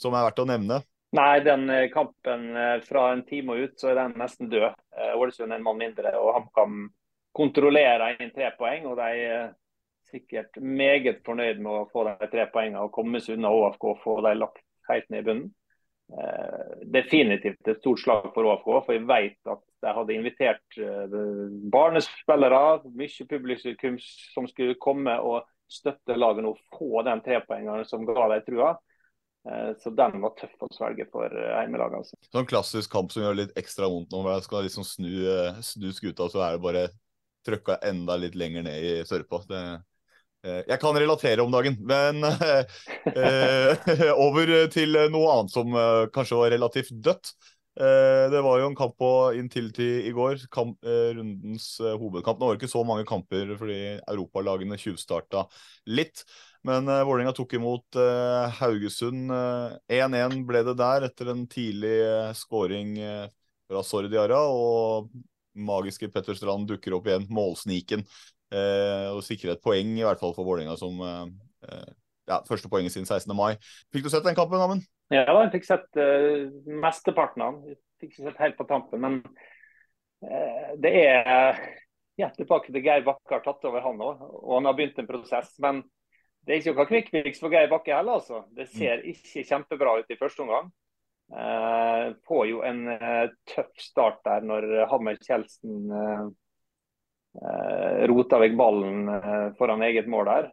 som er verdt å nevne? Nei, den eh, kampen eh, fra en time og ut, så er den nesten død. Eh, Ålesund er en mann mindre, og HamKam kontrollerer inn tre poeng. og De er sikkert meget fornøyd med å få de tre poengene og komme seg unna ÅFK og få de lagt helt ned i bunnen. Definitivt et stort slag for ÅFK, for jeg vet at de hadde invitert barnespillere, mye publikum som skulle komme og støtte laget og få de tre poengene som ga dem trua. Eh, så den var tøff å svelge for eh. Altså. Sånn klassisk kamp som gjør litt ekstra vondt nå, hvor jeg skal liksom snu, eh, snu skuta, så er det bare trøkka enda litt lenger ned i sørpa. Jeg kan relatere om dagen, men over til noe annet som kanskje var relativt dødt. Det var jo en kamp på Intility i går, kamp, rundens hovedkamp. Nå var det ikke så mange kamper fordi europalagene tjuvstarta litt. Men uh, Vålerenga tok imot uh, Haugesund. 1-1 uh, ble det der etter en tidlig uh, scoring uh, fra Sordiara. Og magiske Petter Strand dukker opp igjen, målsniken. og sikrer et poeng, i hvert fall for Vålerenga, som ja, første poenget siden 16. mai. Fikk du sett den kampen, Amund? Ja, jeg fikk sett mesteparten av den. Fikk ikke sett helt på tampen, men det er ja, tilbake til Geir Bakke har tatt over, han òg. Og han har begynt en prosess. men det er ikke noe kvikkfiks for Geir Bakke heller, altså. Det ser mm. ikke kjempebra ut i første omgang. Eh, får jo en eh, tøff start der når Hammer Kjeldsen eh, eh, roter vekk ballen eh, foran eget mål der.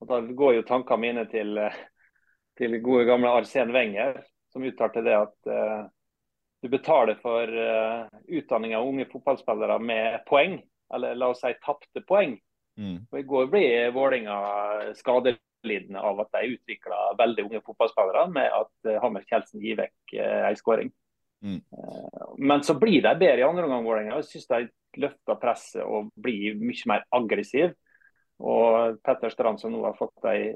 Og Da går jo tankene mine til, eh, til gode gamle Arsen Wenger, som uttalte det at du betaler for utdanning av unge fotballspillere med poeng, eller la oss si tapte poeng. Mm. Og I går ble Vålinga skadelidende av at de utvikla veldig unge fotballspillere med at uh, Hammer Kjeldsen gir vekk uh, ei skåring. Mm. Eh, Men så blir de bedre i andre omgang. Vålerenga. Jeg syns de løfter presset og blir mye mer aggressiv. Og Petter Strand som nå har fått ei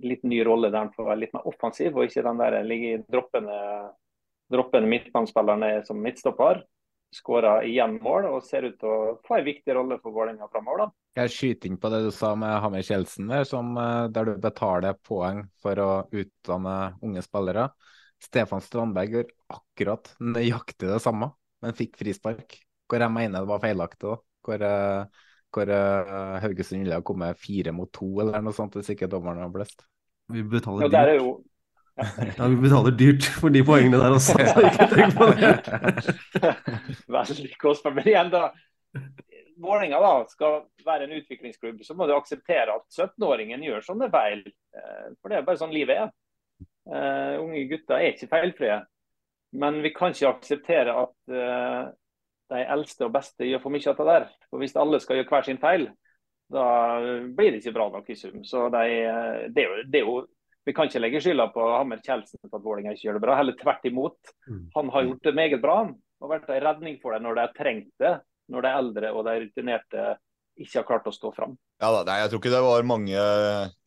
litt ny rolle der han får være litt mer offensiv, og ikke den der ligge droppende, droppende midtbanespilleren er som midtstopper. Skåra igjen mål og ser ut til å få en viktig rolle for Vålerenga framover. Jeg skyter inn på det du sa med Hammer Kjeldsen, der, som, eh, der du betaler poeng for å utdanne unge spillere. Stefan Strandberg gjør akkurat nøyaktig det samme, men fikk frispark. Hvor jeg mener det var feilaktig. da. Hvor, eh, hvor eh, Haugesund ville ha kommet fire mot to eller noe sånt hvis ikke dommeren har blest. Vi betaler er dyrt. Ja, vi betaler dyrt for de poengene der også, så ikke tenk på det. veldig kostbart. Men igjen, da. Vålerenga da, skal være en utviklingsklubb, så må du akseptere at 17-åringen gjør sånne feil. Eh, For det er bare sånn livet er. Uh, unge gutter er ikke feilfrie. Men vi kan ikke akseptere at uh, de eldste og beste gjør for mye av det der. For Hvis alle skal gjøre hver sin feil, da blir det ikke bra nok i sum. Så de, det, er jo, det er jo vi kan ikke legge skylda på Hammer Kjeldsen for at Vålerenga ikke gjør det bra. Heller tvert imot. Han har gjort det meget bra og vært en redning for dem når de har trengt det. Når de eldre og de rutinerte ikke har klart å stå fram. Ja da, nei, Jeg tror ikke det var mange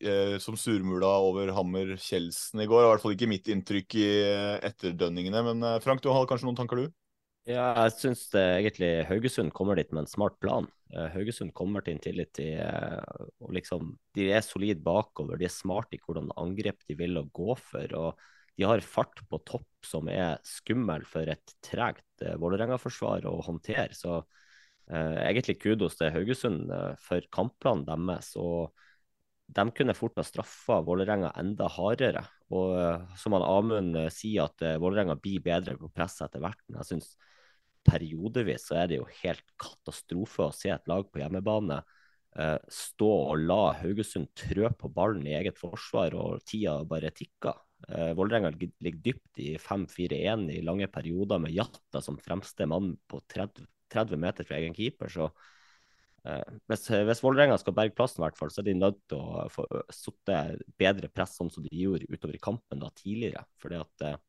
eh, som surmula over Hammer Kjeldsen i går. I hvert fall ikke mitt inntrykk i eh, etterdønningene. Men eh, Frank, du har kanskje noen tanker, du? Ja, jeg syns egentlig Haugesund kommer dit med en smart plan. Eh, Haugesund kommer til til eh, og liksom, De er solide bakover, de er smarte i hvordan angrep de vil å gå for. og De har fart på topp som er skummel for et tregt eh, Vålerenga-forsvar å håndtere. Så eh, egentlig kudos til Haugesund eh, for kampplanen deres. og de kunne fort ha straffa Vålerenga enda hardere. Og eh, som han Amund eh, sier, at eh, Vålerenga blir bedre på press etter hvert. Men jeg syns periodevis så er det jo helt katastrofe å se et lag på hjemmebane stå og la Haugesund trø på ballen i eget forsvar, og tida bare tikker. Eh, Vålerenga ligger dypt i 5-4-1 i lange perioder med Jatta som fremste mann på 30, 30 meter fra egen keeper. så hvis, hvis Vålerenga skal berge plassen, hvert fall, så er de nødt til å få sitte bedre press, sånn som de gjorde utover i kampen da tidligere. Fordi at eh,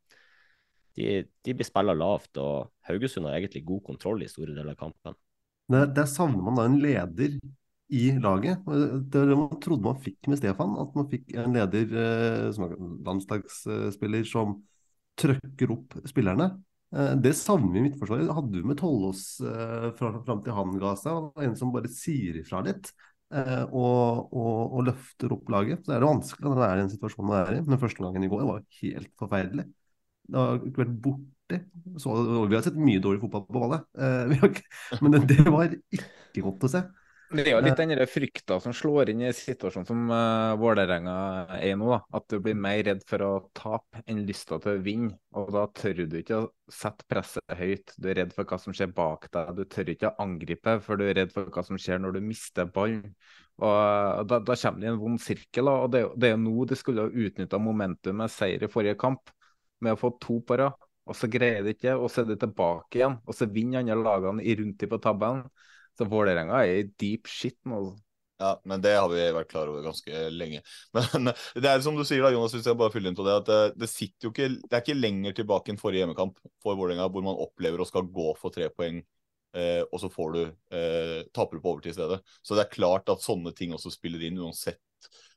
de, de blir spilla lavt, og Haugesund har egentlig god kontroll i store deler av kampen. Der, savner man da en leder i laget. Det var det man trodde man fikk med Stefan. At man fikk en leder, eh, som er landslagsspiller, som trøkker opp spillerne. Eh, Det samme i Midtforsvaret. Hadde vi med Tollås eh, fra- fram til han ga seg. En som bare sier ifra litt eh, og, og, og løfter opp laget. Så er det vanskelig når det er i den situasjonen man er i. Men første gangen i går var helt forferdelig. Det har ikke vært borte. Så, vi har sett mye dårlig fotball på ballet, men det, det var ikke godt å se. Det er jo litt den der frykta som slår inn i situasjonen som uh, Vålerenga er i nå. da. At du blir mer redd for å tape enn lysta til å vinne. Og da tør du ikke å sette presset høyt. Du er redd for hva som skjer bak deg. Du tør ikke å angripe, for du er redd for hva som skjer når du mister ballen. Og da, da kommer det i en vond sirkel. da, og Det, er jo- det er jo nå de skulle ha utnytta momentumet seier i forrige kamp, med å få to på rad. Og så greier de ikke, og så er de tilbake igjen. Og så vinner andre lagene i rundt i på tabellen. Så Vålerenga er i deep shit nå. Ja, men det har vi vært klar over ganske lenge. Men det er som du sier da, Jonas, hvis jeg bare fyller inn på det, at det, det sitter jo ikke Det er ikke lenger tilbake enn forrige hjemmekamp for Vålerenga, hvor man opplever å skal gå for tre poeng, eh, og så får du eh, taper på overtid i stedet. Så det er klart at sånne ting også spiller inn, uansett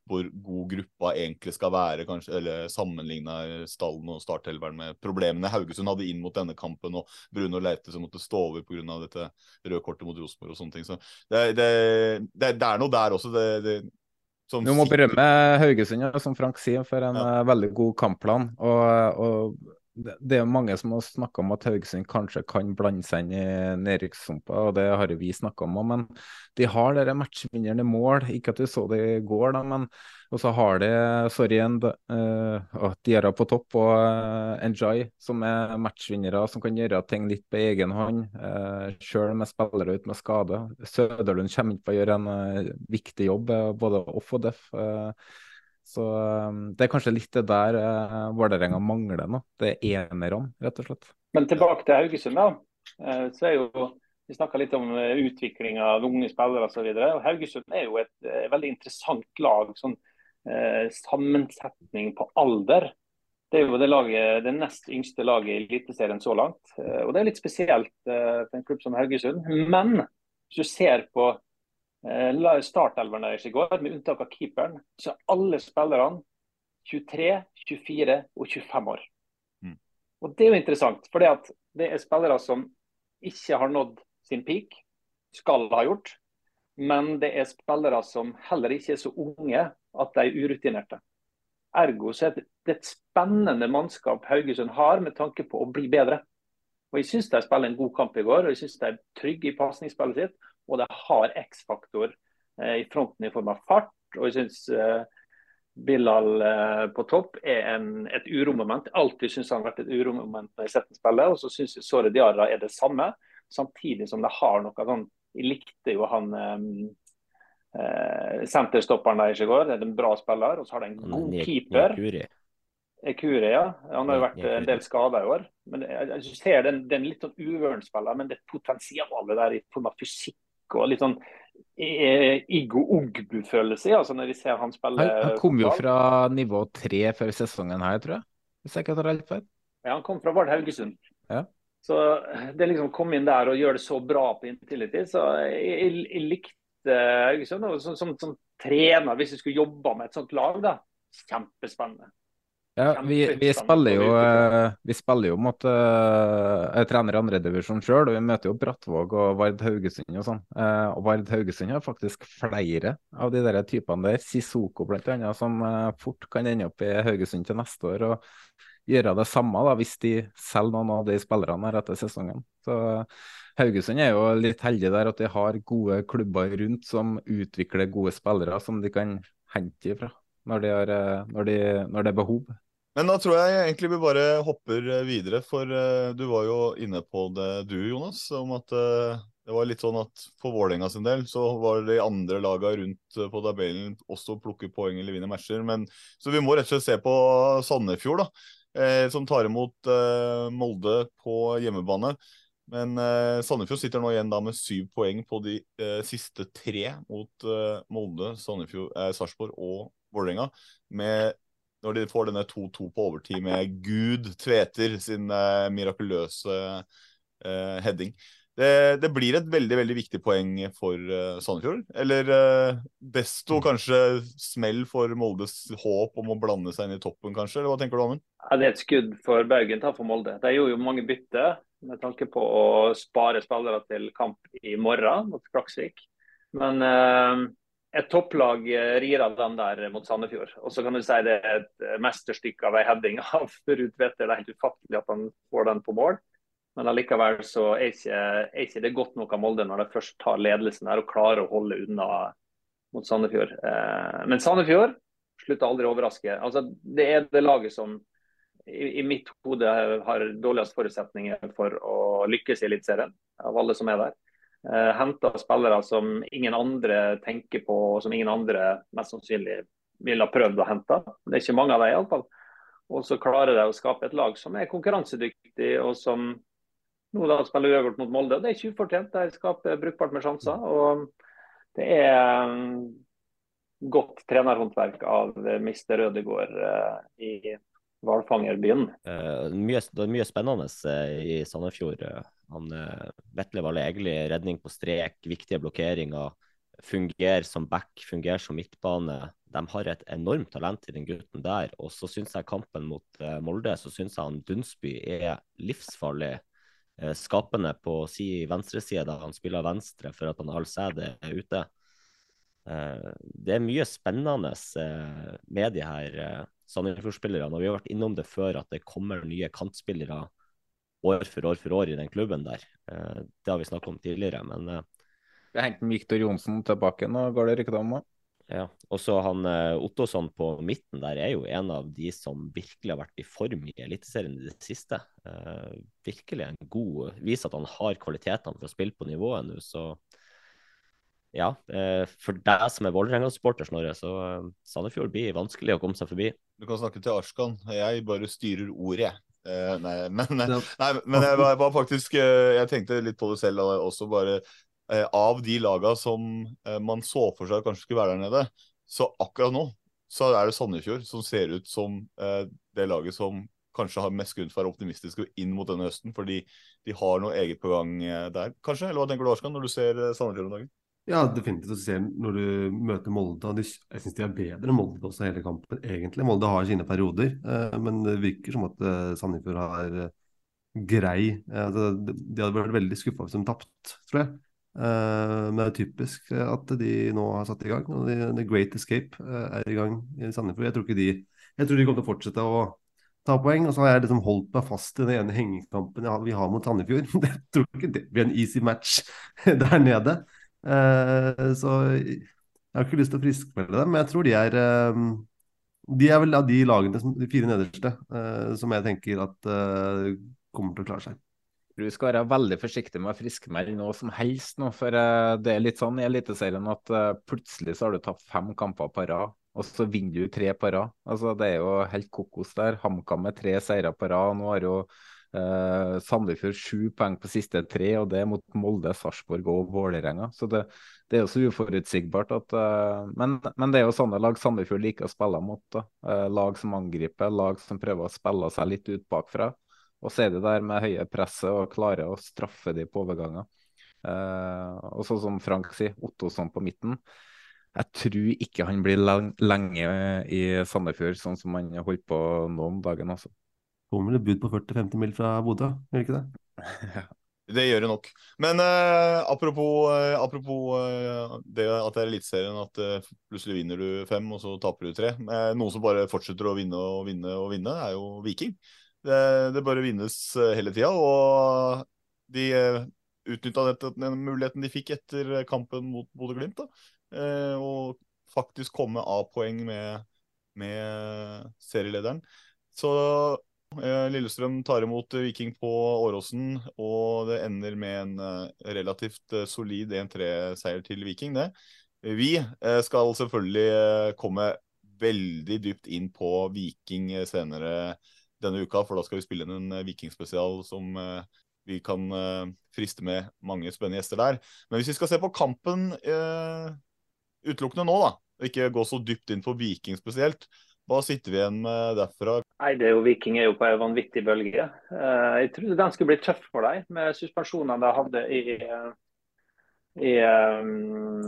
hvor god gruppa egentlig skal være, kanskje, eller sammenligna stallen og starthelveren med problemene Haugesund hadde inn mot denne kampen, og Bruno Leite som måtte stå over pga. dette røde kortet mot Rosenborg og sånne ting. Så det, det, det, det er noe der også. Det, det, som Du må berømme Haugesund, som Frank sier, for en ja. veldig god kampplan. Og, og det er mange som har snakka om at Haugesund kanskje kan blande seg inn i nedrykkssumpa, og det har jo vi snakka om òg. Men de har dere matchvinnende mål. Ikke at du så det i går, da, men og så har de sorry, en, uh, Diarra på topp og uh, Enjoy, som er matchvinnere som kan gjøre ting litt på egen hånd. Uh, Sjøl med spillere ut med skade. Søderlund kommer ikke på å gjøre en uh, viktig jobb, eh, både off og def. eh, så eh, det er kanskje litt det der uh, Vålerenga mangler nå. Det er enerne, rett og slett. Men tilbake til Haugesund, da. Eh, Så er jo Vi snakka litt om eh, utvikling av unge spillere osv. Haugesund er jo et eh, veldig interessant lag. sånn eh, Sammensetning på alder. Det er jo det, laget, det nest yngste laget i Eliteserien så langt. Eh, og Det er litt spesielt eh, for en klubb som Haugesund. Men hvis du ser på eh, startelveren deres i går, med unntak av keeperen, så er alle spillerne 23, 24 og 25 år. Mm. Og Det er jo interessant, for det er spillere som ikke har nådd sin peak, skal ha gjort. Men det er spillere som heller ikke er så unge at de er urutinerte. Ergo så er det et spennende mannskap Haugesund har med tanke på å bli bedre. Og Jeg syns de spiller en god kamp i går, og jeg syns de er trygge i pasningsspillet sitt. Og de har X-faktor eh, i fronten i form av fart. Og jeg syns eh, Bilal eh, på topp er en, et uromoment. Alltid syns han har vært et uromoment når jeg har sett ham spille. Og så syns jeg Sore Diarra er det samme, samtidig som de har noe sånn Jeg likte jo han eh, eh, senterstopperen deres i går. Det er en bra spiller. Og så har de en god keeper. Ekure, ja. Han har jo vært en del skada i år. Men jeg, jeg ser den, den litt sånn uvøren spiller, men det potensialet der i form av fysikk og litt sånn Iggo Ogbu-følelse altså når de ser han spille. Han, han kom jo fra nivå tre før sesongen her, tror jeg. Hvis jeg ikke tar helt feil. Ja, han kom fra Vard Haugesund. Ja. Så det liksom komme inn der og gjøre det så bra på Intility, så jeg, jeg, jeg likte Haugesund. Og som, som, som, trener, hvis jeg skulle jobba med et sånt lag, da, kjempespennende. Ja, vi, vi, spiller jo, eh, vi spiller jo mot uh, Jeg trener andredivisjon sjøl, og vi møter jo Brattvåg og Vard Haugesund og sånn. Uh, og Vard Haugesund har faktisk flere av de der typene der, Sissoko bl.a., som uh, fort kan ende opp i Haugesund til neste år. og gjøre det samme da, hvis de selger noen av de spillerne her etter sesongen. Så Haugesund er jo litt heldig der at de har gode klubber rundt som utvikler gode spillere som de kan hente ifra når, de har, når, de, når det er behov. Men da tror jeg egentlig vi bare hopper videre, for uh, du var jo inne på det du, Jonas, om at uh, det var litt sånn at for Vålerenga sin del så var de andre lagene rundt på tabellen også plukke poeng eller vinne matcher. Men, så vi må rett og slett se på Sandefjord, da, som tar imot Molde på hjemmebane. Men Sandefjord sitter nå igjen da med syv poeng på de siste tre mot Molde, Sandefjord, Sarpsborg og Vålerenga. Med når de får denne 2-2 på overtid med Gud Tveter sin eh, mirakuløse eh, heading. Det, det, blir et veldig veldig viktig poeng for uh, Sandefjord. Eller uh, desto kanskje smell for Moldes håp om å blande seg inn i toppen, kanskje? Eller hva tenker du, Amund? Ja, det er et skudd for Bergen ta for Molde. De gjorde jo mange bytter med tanke på å spare spillere til kamp i morgen mot Klaksvik. Men uh, et topplag eh, rir av den der mot Sandefjord. Og så kan du si det er et eh, mesterstykke av ei heading av Ruud Tveter. Det er helt ufattelig at han får den på mål. Men allikevel så er ikke, er ikke det godt nok av Molde når de først tar ledelsen der og klarer å holde unna mot Sandefjord. Eh, men Sandefjord slutter aldri å overraske. Altså, det er det laget som i, i mitt hode har dårligst forutsetninger for å lykkes i Eliteserien, av alle som er der. Uh, Henta spillere som ingen andre tenker på, og som ingen andre mest sannsynlig ville ha prøvd å hente. Det er ikke mange av dem iallfall. Og så klarer de å skape et lag som er konkurransedyktig, og som nå da spiller uavgjort mot Molde. Det er ikke ufortjent. De skaper brukbart med sjanser. og det er um, godt trenerhåndverk av mister Rødegård eh, i hvalfangerbyen. Uh, det er mye spennende uh, i Sandefjord. Han uh, Vetle Valle egentlig redning på strek, viktige blokkeringer. Fungerer som back, fungerer som midtbane. De har et enormt talent i den gutten der. Og så syns jeg kampen mot Molde, så syns jeg han Dunsby er livsfarlig. Skapende på si venstreside han spiller venstre for at han Al-Sæde er ute. Det er mye spennende med de her Sandefjord-spillerne. Og vi har vært innom det før at det kommer nye kantspillere år for år for år i den klubben der. Eh, det har vi snakket om tidligere, men Vi eh, har hentet Viktor Johnsen tilbake nå, går det rykter om? Ja, og så han eh, Ottosson på midten der er jo en av de som virkelig har vært i form i Eliteserien i det siste. Eh, virkelig en god Viser at han har kvalitetene for å spille på nivået nå, så ja. Eh, for deg som er Vålerenga-supporter, Snorre, så eh, Sandefjord blir vanskelig å komme seg forbi. Du kan snakke til Arskan. Jeg bare styrer ordet, jeg. Uh, nei, men, nei, men jeg var, var, faktisk Jeg tenkte litt på det selv også, bare uh, Av de laga som man så for seg kanskje skulle være der nede, så akkurat nå så er det Sandefjord som ser ut som eh, det laget som kanskje har mest grunn til å være optimistiske inn mot denne høsten, fordi de har noe eget på gang eh, der, kanskje? Eller hva tenker du, Arskan, når du ser eh, Sandefjord om dagen? Ja, definitivt. å se når du møter Molde. og Jeg syns de er bedre enn Molde også hele kampen, egentlig. Molde har sine perioder, eh, men det virker som at eh, Sandefjord har eh, grei altså, De de hadde vært veldig skuffa hvis de tapte, tror jeg. Men det er typisk at de nå har satt i gang. og The Great Escape er i gang i Sandefjord. Jeg tror ikke de jeg tror de kommer til å fortsette å ta poeng. Og så har jeg liksom holdt meg fast i den ene hengekampen vi har mot Sandefjord. Jeg tror ikke det blir en easy match der nede. Eh, så jeg har ikke lyst til å friskmelde dem, men jeg tror de er eh, De er vel av de lagene, de fire nederste, eh, som jeg tenker at kommer til å klare seg. Du skal være veldig forsiktig med å friskmelde noe som helst nå, for det er litt sånn i Eliteserien at plutselig så har du tapt fem kamper på rad, og så vinner du tre på rad. Altså, det er jo helt kokos der. HamKam med tre seire på rad. Nå har jo eh, Sandefjord sju poeng på siste tre, og det mot Molde, Sarpsborg og Vålerenga. Så det, det er jo så uforutsigbart at eh, men, men det er jo sånne lag Sandefjord liker å spille mot. Eh, lag som angriper, lag som prøver å spille seg litt ut bakfra. Og så er det der med høye presset og klarer å straffe de på overganger. Og sånn som Frank sier, Ottosson på midten. Jeg tror ikke han blir lenge i Sandefjord, sånn som han holdt på nå om dagen. Altså. Kommer vel et bud på 40-50 mil fra Bodø, gjør ikke det? Det gjør det nok. Men eh, apropos, eh, apropos eh, det at det er Eliteserien, at eh, plutselig vinner du fem, og så taper du tre. Eh, noen som bare fortsetter å vinne og vinne og vinne, er jo Viking. Det, det bare vinnes eh, hele tida, og de utnytta den muligheten de fikk etter kampen mot Bodø-Glimt. og faktisk komme av poeng med, med serielederen. Så Lillestrøm tar imot Viking på Åråsen, og det ender med en eh, relativt eh, solid 1-3-seier til Viking, det. Vi eh, skal selvfølgelig eh, komme veldig dypt inn på Viking eh, senere denne uka, for da skal vi spille inn en eh, Vikingspesial som eh, vi kan eh, friste med mange spennende gjester der. Men hvis vi skal se på kampen eh, utelukkende nå, da, og ikke gå så dypt inn på Viking spesielt, hva sitter vi igjen med derfra? Nei, det er jo Viking er jo på en vanvittig bølge. Eh, jeg trodde den skulle bli tøff for dem, med suspensjonene de hadde i, i um,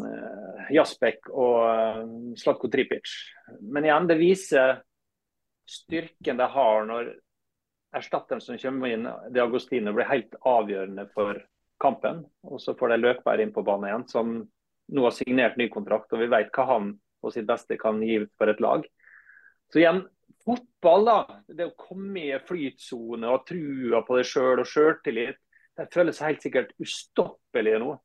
Jasbek og eh, Slatko Tripic. Men igjen, det viser styrken de har når erstatteren som kommer inn, De Agostino, blir helt avgjørende for kampen. Og så får de Løkberg inn på banen igjen, som nå har signert ny kontrakt. Og vi vet hva han på sitt beste kan gi for et lag. Så igjen, fotball, da. Det å komme i flytsone og trua på deg sjøl og sjøltillit. Det føles helt sikkert ustoppelig nå.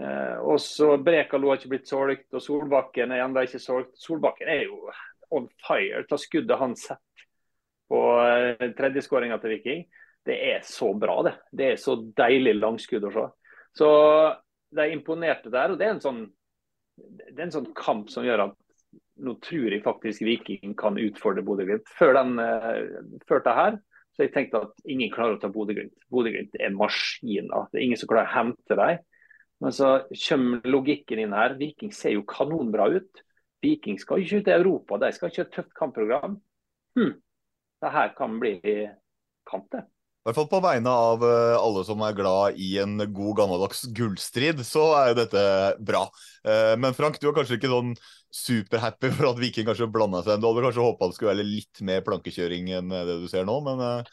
Eh, og så Brekalo har ikke blitt solgt, og Solbakken er ennå ikke solgt. Solbakken er jo on fire. Ta skuddet han setter på eh, tredjeskåringa til Viking. Det er så bra, det. Det er så deilig langskudd å se. Så de imponerte der. og det er en sånn det er en sånn kamp som gjør at nå tror jeg faktisk Viking kan utfordre Bodø-Glimt. Før, eh, før det her så jeg tenkte at ingen klarer å ta Bodø-Glimt. Bodø-Glimt er maskiner. Det er ingen som klarer å hente dem. Men så kommer logikken inn her. Viking ser jo kanonbra ut. Viking skal ikke ut i Europa, de skal ikke ha et tøft kampprogram. Hm. Det her kan bli kamp, det. I hvert fall på vegne av eh, alle som er glad i en god gammeldags gullstrid, så er jo dette bra. Eh, Men Frank, du er kanskje ikke sånn superhappy for at Viking kanskje blanda seg inn. Du hadde kanskje håpa det skulle være litt mer plankekjøring enn det du ser nå, men eh,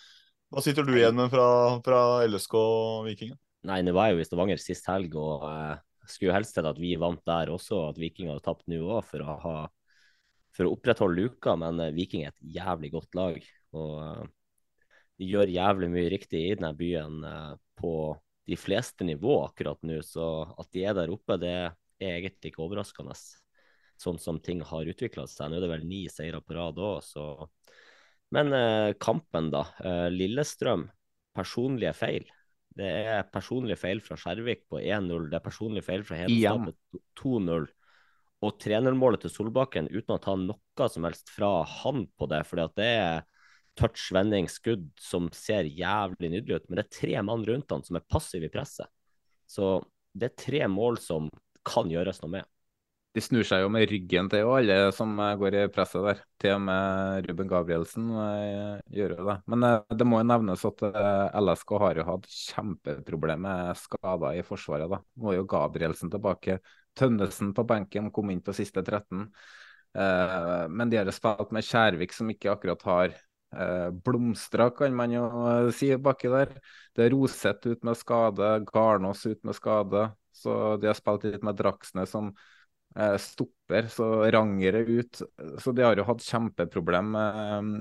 hva sitter du igjen med fra, fra LSK og Vikingen? Nei, det var jo i Stavanger sist helg, og jeg skulle helst sett at vi vant der også, og at Viking hadde tapt nå òg, for, for å opprettholde luka. Men eh, Viking er et jævlig godt lag. og eh, gjør jævlig mye riktig i denne byen eh, på de fleste nivå akkurat nå. Så at de er der oppe, det er egentlig ikke overraskende. Sånn som ting har utvikla seg. Nå er det vel ni seire på rad òg, så Men eh, kampen, da. Eh, Lillestrøm, personlige feil. Det er personlige feil fra Skjervik på 1-0. Det er personlige feil fra Hedenstad på 2-0. Og 3-0-målet til Solbakken uten å ta noe som helst fra han på det. fordi at det er touch, vending, skudd som ser jævlig nydelig ut. Men det er tre mann rundt han som er passive i presset. Så det er tre mål som kan gjøres noe med. de snur seg jo med ryggen til alle som eh, går i presset der. Til og med Ruben Gabrielsen eh, gjør jo det. Men eh, det må jo nevnes at LSK har jo hatt kjempeproblemer med skader i forsvaret. da. Nå er jo Gabrielsen tilbake. Tønnesen på benken kom inn på siste 13. Eh, men de har spilt med Kjærvik, som ikke akkurat har blomstra, kan man jo eh, si baki der. Det er Roseth ut med skade, Garnås ut med skade. Så de har spilt litt med Dragsnes som eh, stopper, så Ranger er ut. Så de har jo hatt kjempeproblem eh,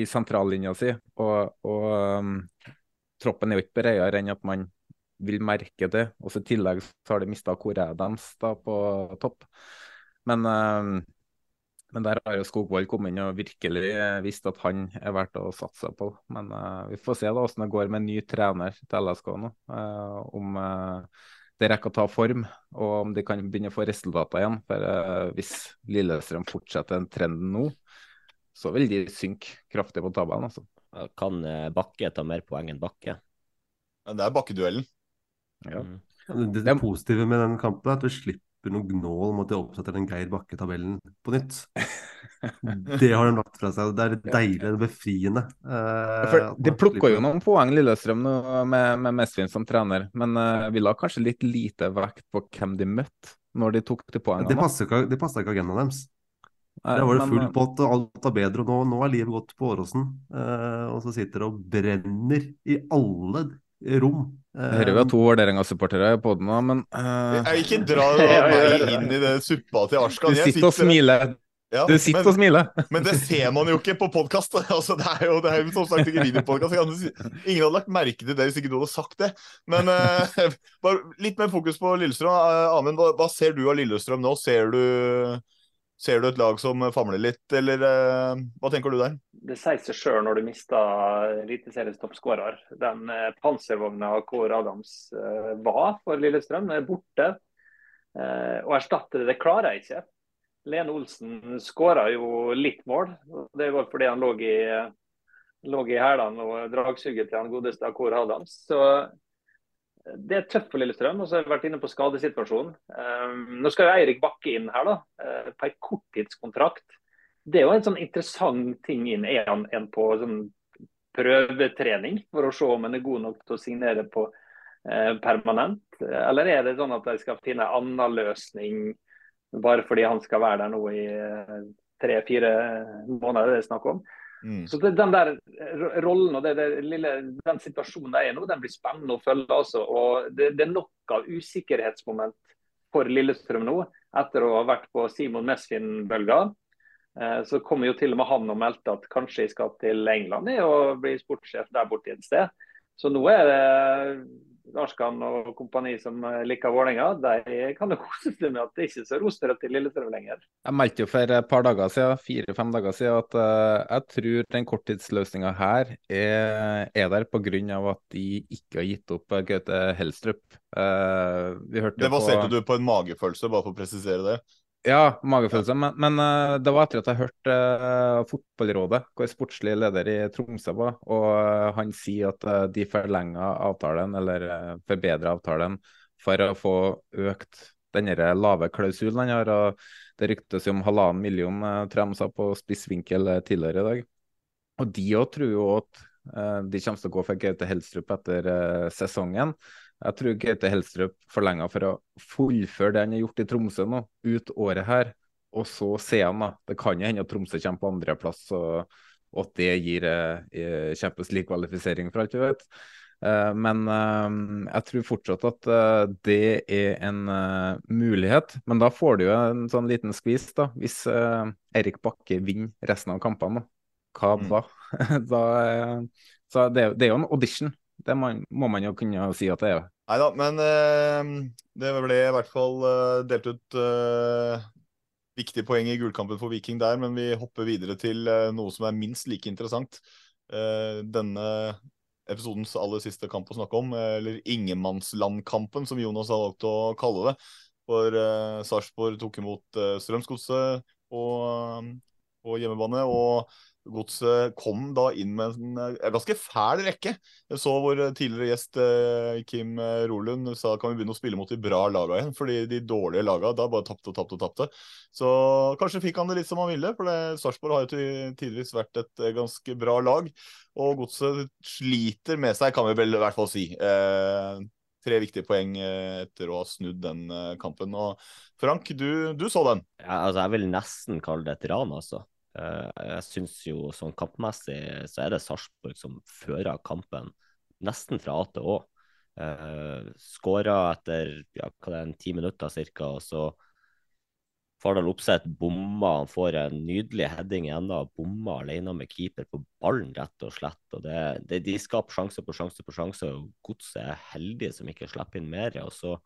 i sentrallinja si. Og, og troppen er jo ikke bredere enn at man vil merke det. Og så I tillegg så har de mista Adams da på topp. Men, eh, men der har jo Skogvold kommet inn og virkelig eh, visst at han er verdt å satse på. Men uh, vi får se da hvordan det går med ny trener til LSK nå. Uh, om uh, det rekker å ta form, og om de kan begynne å få resultater igjen. For hvis Lillestrøm fortsetter den trenden nå, så vil de synke kraftig på tabellen. altså. Kan Bakke ta mer poeng enn Bakke? Det er bakkeduellen. Ja. Mm. Det, det positive med den kampen er at du slipper noe gnål om at de oppsetter den Geir Bakke-tabellen på nytt. Det har de lagt fra seg. Det er deilig, det er befriende. eh, De plukka jo noen poeng, Lillestrøm, med, med Mesvin som trener. Men uh, vi la kanskje litt lite vekt på hvem de møtte når de tok de poengene. Det passer ikke, det ikke agendaen deres. Der var det full eh, pott, og alt var bedre. Og nå, nå er livet gått på Åråsen. eh, og så sitter det og brenner i alle rom. Eh, Hører vi har to Vålerenga-supportere på den, nå, men uh... Jeg ikke dra meg inn i det suppa til Arskan. Du sitter, sitter og smiler. Ja, Du sitter men- og smiler. Men det ser man jo ikke på podkast. Altså, det er jo det er jo som sagt ikke videopodkast. Ingen hadde lagt merke til det hvis ikke du hadde sagt det. Men uh, bare litt mer fokus på Lillestrøm. Eh, Amund, hva, hva ser du av Lillestrøm nå? Ser du, ser du et lag som famler litt, eller eh, hva tenker du der? Det sier seg sjøl når du mister Eliteseriens toppskårer. Den eh, panservogna Kåre Adams eh, var for Lillestrøm, er borte. Eh, Å erstatte det, det klarer jeg ikke. Lene Olsen skåra jo litt mål. og Det var fordi han lå i, lå i hælene og dragsuget til han godeste Kåre Adams. Så det er tøft for Lillestrøm. Og så har jeg vært inne på skadesituasjonen. Um, nå skal jo Eirik Bakke inn her, da, eh, på en korttidskontrakt. Det er jo en sånn interessant ting inn. Er han en på sånn prøvetrening for å se om han er god nok til å signere på eh, permanent? Eller er det sånn at de skal finne en annen løsning bare fordi han skal være der nå i eh, tre-fire måneder? Det er snakk om. Mm. Så det, Den der rollen og det, det lille, den situasjonen de er i nå, den blir spennende å følge. altså. Og det, det er nok av usikkerhetsmoment for Lillestrøm nå, etter å ha vært på Simon Mesfin-bølga. Eh, Så kommer jo til og med han og meldte at kanskje jeg skal til England jeg, og bli sportssjef der borte et sted. Så nå er det Arskan og kompani som eh, liker Vålerenga. De kan jo kose seg med at det ikke er så rosenrødt i Lillestrøm lenger. Jeg meldte jo for et par dager siden, fire-fem dager siden, at uh, jeg tror den korttidsløsninga her er, er der pga. at de ikke har gitt opp eh, Gaute Helstrup. Uh, vi hørte Det baserte på du på en magefølelse, bare for å presisere det. Ja, magefølelse. Men, men uh, det var etter at jeg hørte uh, Fotballrådet, hvor sportslig leder i Tromsø var, og uh, han sier at de forlenger avtalen, eller uh, forbedrer avtalen, for å få økt den lave klausulen han har. og Det ryktes jo om halvannen million, uh, sa på spissvinkel tidligere i dag. Og de òg tror jo at de kommer til å gå for Gaute Helstrup etter sesongen. Jeg tror Gaute Helstrup forlenga for å fullføre det han har gjort i Tromsø nå, ut året her. Og så ser han, da. Det kan jo hende at Tromsø kommer på andreplass, og, og at det gir eh, Champions League-kvalifisering, for alt vi vet. Eh, men eh, jeg tror fortsatt at eh, det er en eh, mulighet. Men da får du jo en sånn liten skvis, da. Hvis eh, Erik Bakke vinner resten av kampene, hva da? da eh, så det, det er jo en audition. Det må man jo kunne si at det er. Nei da, men eh, det ble i hvert fall eh, delt ut eh, viktige poeng i gullkampen for Viking der, men vi hopper videre til eh, noe som er minst like interessant. Eh, denne episodens aller siste kamp å snakke om, eh, eller ingenmannslandkampen, som Jonas har valgt å kalle det. For Sarpsborg tok imot Strømsgodset på, på hjemmebane. Og Godset kom da inn med en eh, ganske fæl rekke. Jeg så vår tidligere gjest eh, Kim eh, Rolund sa kan vi begynne å spille mot de bra laga igjen. fordi de dårlige laga da bare tapte og tapte og tapte. Så kanskje fikk han det litt som han ville. For Sarpsborg har jo tidvis vært et eh, ganske bra lag. Og Godset sliter med seg, kan vi vel i hvert fall si. Eh, tre viktige poeng eh, etter å ha snudd den eh, kampen. Og Frank, du, du så den. Ja, altså, jeg vil nesten kalle det et ran, altså. Eh, jeg syns jo sånn kampmessig så er det Sarpsborg som fører kampen nesten fra A til Å. Uh, Skåra etter ja, hva det er, en ti minutter ca., og så Fardal Opseth bomma. Han får en nydelig heading i enda, bomma alene med keeper på ballen, rett og slett. og det, det, De skaper sjanse på sjanse på sjanse, og Godset er heldige som ikke slipper inn mer. og så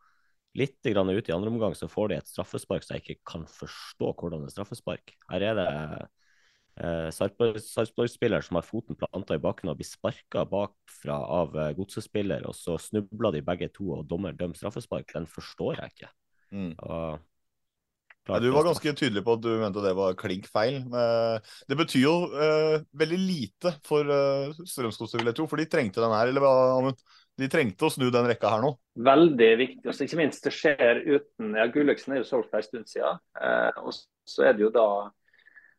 Litt grann ut i andre omgang så får de et straffespark så jeg ikke kan forstå hvordan det er straffespark. Her er det eh, Sarpsborg- Sarpsborg-spiller som har foten planta i bakken og blir sparka bakfra av eh, godsespiller, og så snubler de begge to, og dommer dømmer straffespark. Den forstår jeg ikke. Mm. Og, Ja, du var ganske tydelig på at du mente det var klink feil. Eh, Det betyr jo uh, veldig lite for uh, Strømsgodset, vil jeg tro, for de trengte den her. Eller hva, Amund? De trengte å snu den rekka her nå. Veldig viktig. Altså, ikke minst det skjer uten ja, Gulløksen er jo solgt for en stund siden. Uh, og så er det jo da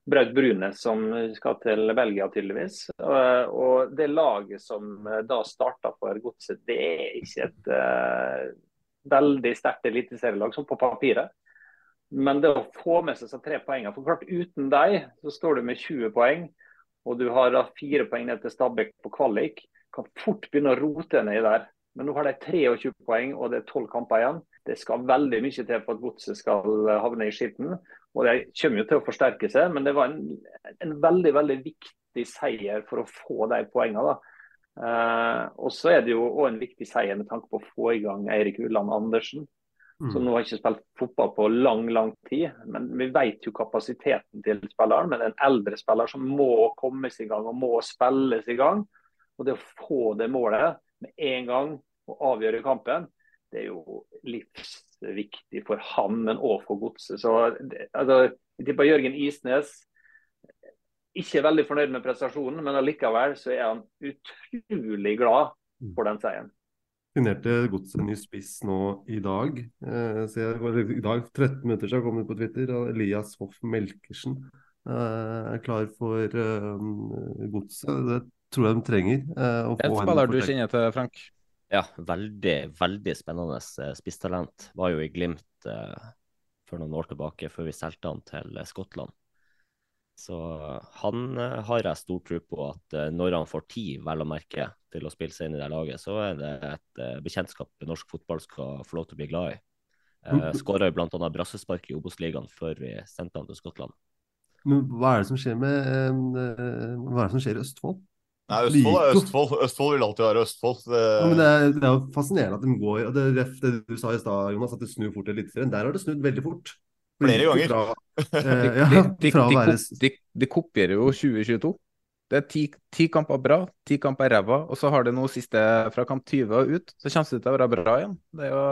Braut Brune som skal til Belgia, tydeligvis. Eh, og det laget som eh, da starta for Godset, det er ikke et uh, veldig sterkt eliteserielag, som på papiret. Men det å få med seg seg tre poengene For klart, uten deg så står du med 20 poeng, og du har da fire poeng ned til Stabæk på kvalik. Kan fort begynne å rote nedi der. Men nå har de 23 poeng, og det er 12 kamper igjen. Det skal veldig mye til for at godset skal havne i skitten. Og det kommer jo til å forsterke seg, men det var en, en veldig veldig viktig seier for å få de poengene. Eh, og så er det jo òg en viktig seier med tanke på å få i gang Eirik Ulland Andersen som nå har ikke spilt fotball på lang lang tid. Men vi vet jo kapasiteten til spilleren. Men en eldre spiller som må kommes i gang og må spilles i gang. Og det å få det målet med en gang og avgjøre kampen, det er jo livsviktig for han, men òg for godset. Så altså, jeg tipper Jørgen Isnes ikke er veldig fornøyd med prestasjonen, men allikevel så er han utrolig glad for den seieren. Signerte Godset en ny spiss nå i dag. Eh, så jeg, I dag, 13 minutter siden, kom det på Twitter. Elias Hoff Melkersen eh, er klar for eh, Godset. Det tror jeg de trenger. eh, å En få spiller du kjenner til, Frank? Ja, veldig, veldig spennende eh, spisstalent. Var jo i Glimt eh, for noen år tilbake, før vi solgte han til eh, Skottland. Så eh, han eh, har jeg stor tro på at eh, når han får tid, vel å merke, til å spille seg inn i det laget, så er det et bekjentskap norsk fotball skal få lov til å bli glad i. Eh, Skåra bl.a. brassespark i Obos-ligaen før vi sendte han til Skottland. Men hva er det som skjer med Hva er det som skjer i Østfold? Nei, Østfold er Østfold. Østfold vil alltid være Østfold. Det, Ja, men det er, det er jo fascinerende at de går og det, det du sa i stad, Jonas, at det snur fort i Eliteserien. Der har det snudd veldig fort. Flere ganger. Fra, eh, ja, de, de, de, være de, de kopierer jo 2022. Det er ti, ti kamper bra, ti kamper ræva, og så har det noe siste fra kamp 20 og ut. Så kommer det til å være bra igjen. Det er jo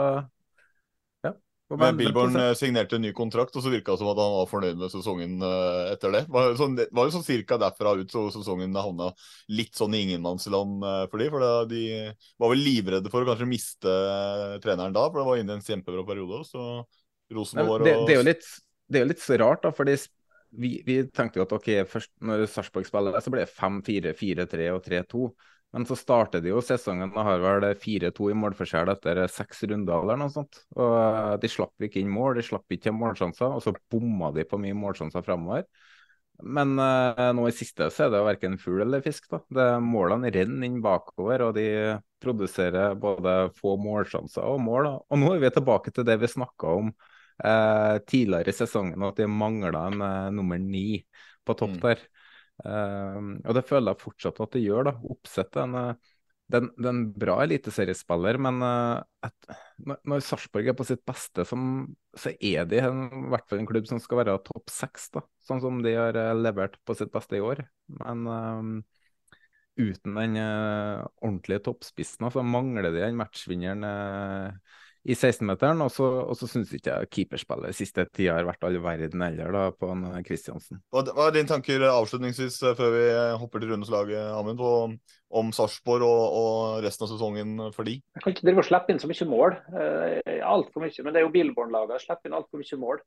Men Billborn eh, signerte en ny kontrakt, og så virka det som at han var fornøyd med sesongen eh, etter det. Var sånn, det var jo sånn cirka derfra ut så sesongen havna litt sånn i ingenmannsland eh, for de, for de var vel livredde for å kanskje miste treneren da, for det var inne i en kjempebra periode. Så Rosenborg det, det, er jo litt, det er jo litt så rart, da. fordi vi, vi tenkte jo at ok, først når Sarpsborg spiller, så blir det 5-4, 4-3 og 3-2. Men så starter de jo sesongen og har vel 4-2 i målforskjell etter seks runder eller noe sånt. Og eh, De slapp ikke inn mål, de slapp ikke til målsjanser, og så bomma de på mye målsjanser framover. Men uh, nå i siste så er det verken fugl eller fisk. da. Det, målene renner inn bakover, og de produserer både få målsjanser og mål. da. Og nå er vi tilbake til det vi snakka om uh, tidligere i sesongen, at de mangla en uh, nummer ni på topp Mm. Eh, og det føler jeg fortsatt at det gjør. da. Oppsettet er en, eh, den, bra eliteseriespiller, men uh, et, når, Sarpsborg er på sitt beste, som, så er de en, i hvert fall en klubb som skal være topp seks, da, sånn som de har eh, levert på sitt beste i år. Men eh, uten den uh, ordentlige toppspissen, så mangler de den matchvinneren eh, i 16-meteren. Og så, og så syns ikke jeg keeperspillet siste tida har vært all verden heller, da, på en Kristiansen. Hva hva er dine tanker avslutningsvis eh, før vi hopper til rundens lag, Amund, om Sarpsborg og, og resten av sesongen for de? Jeg kan ikke drive og slippe inn så mye mål. Eh, Altfor mye. Men det er jo Billborn-lagene slipper inn altfor mye mål.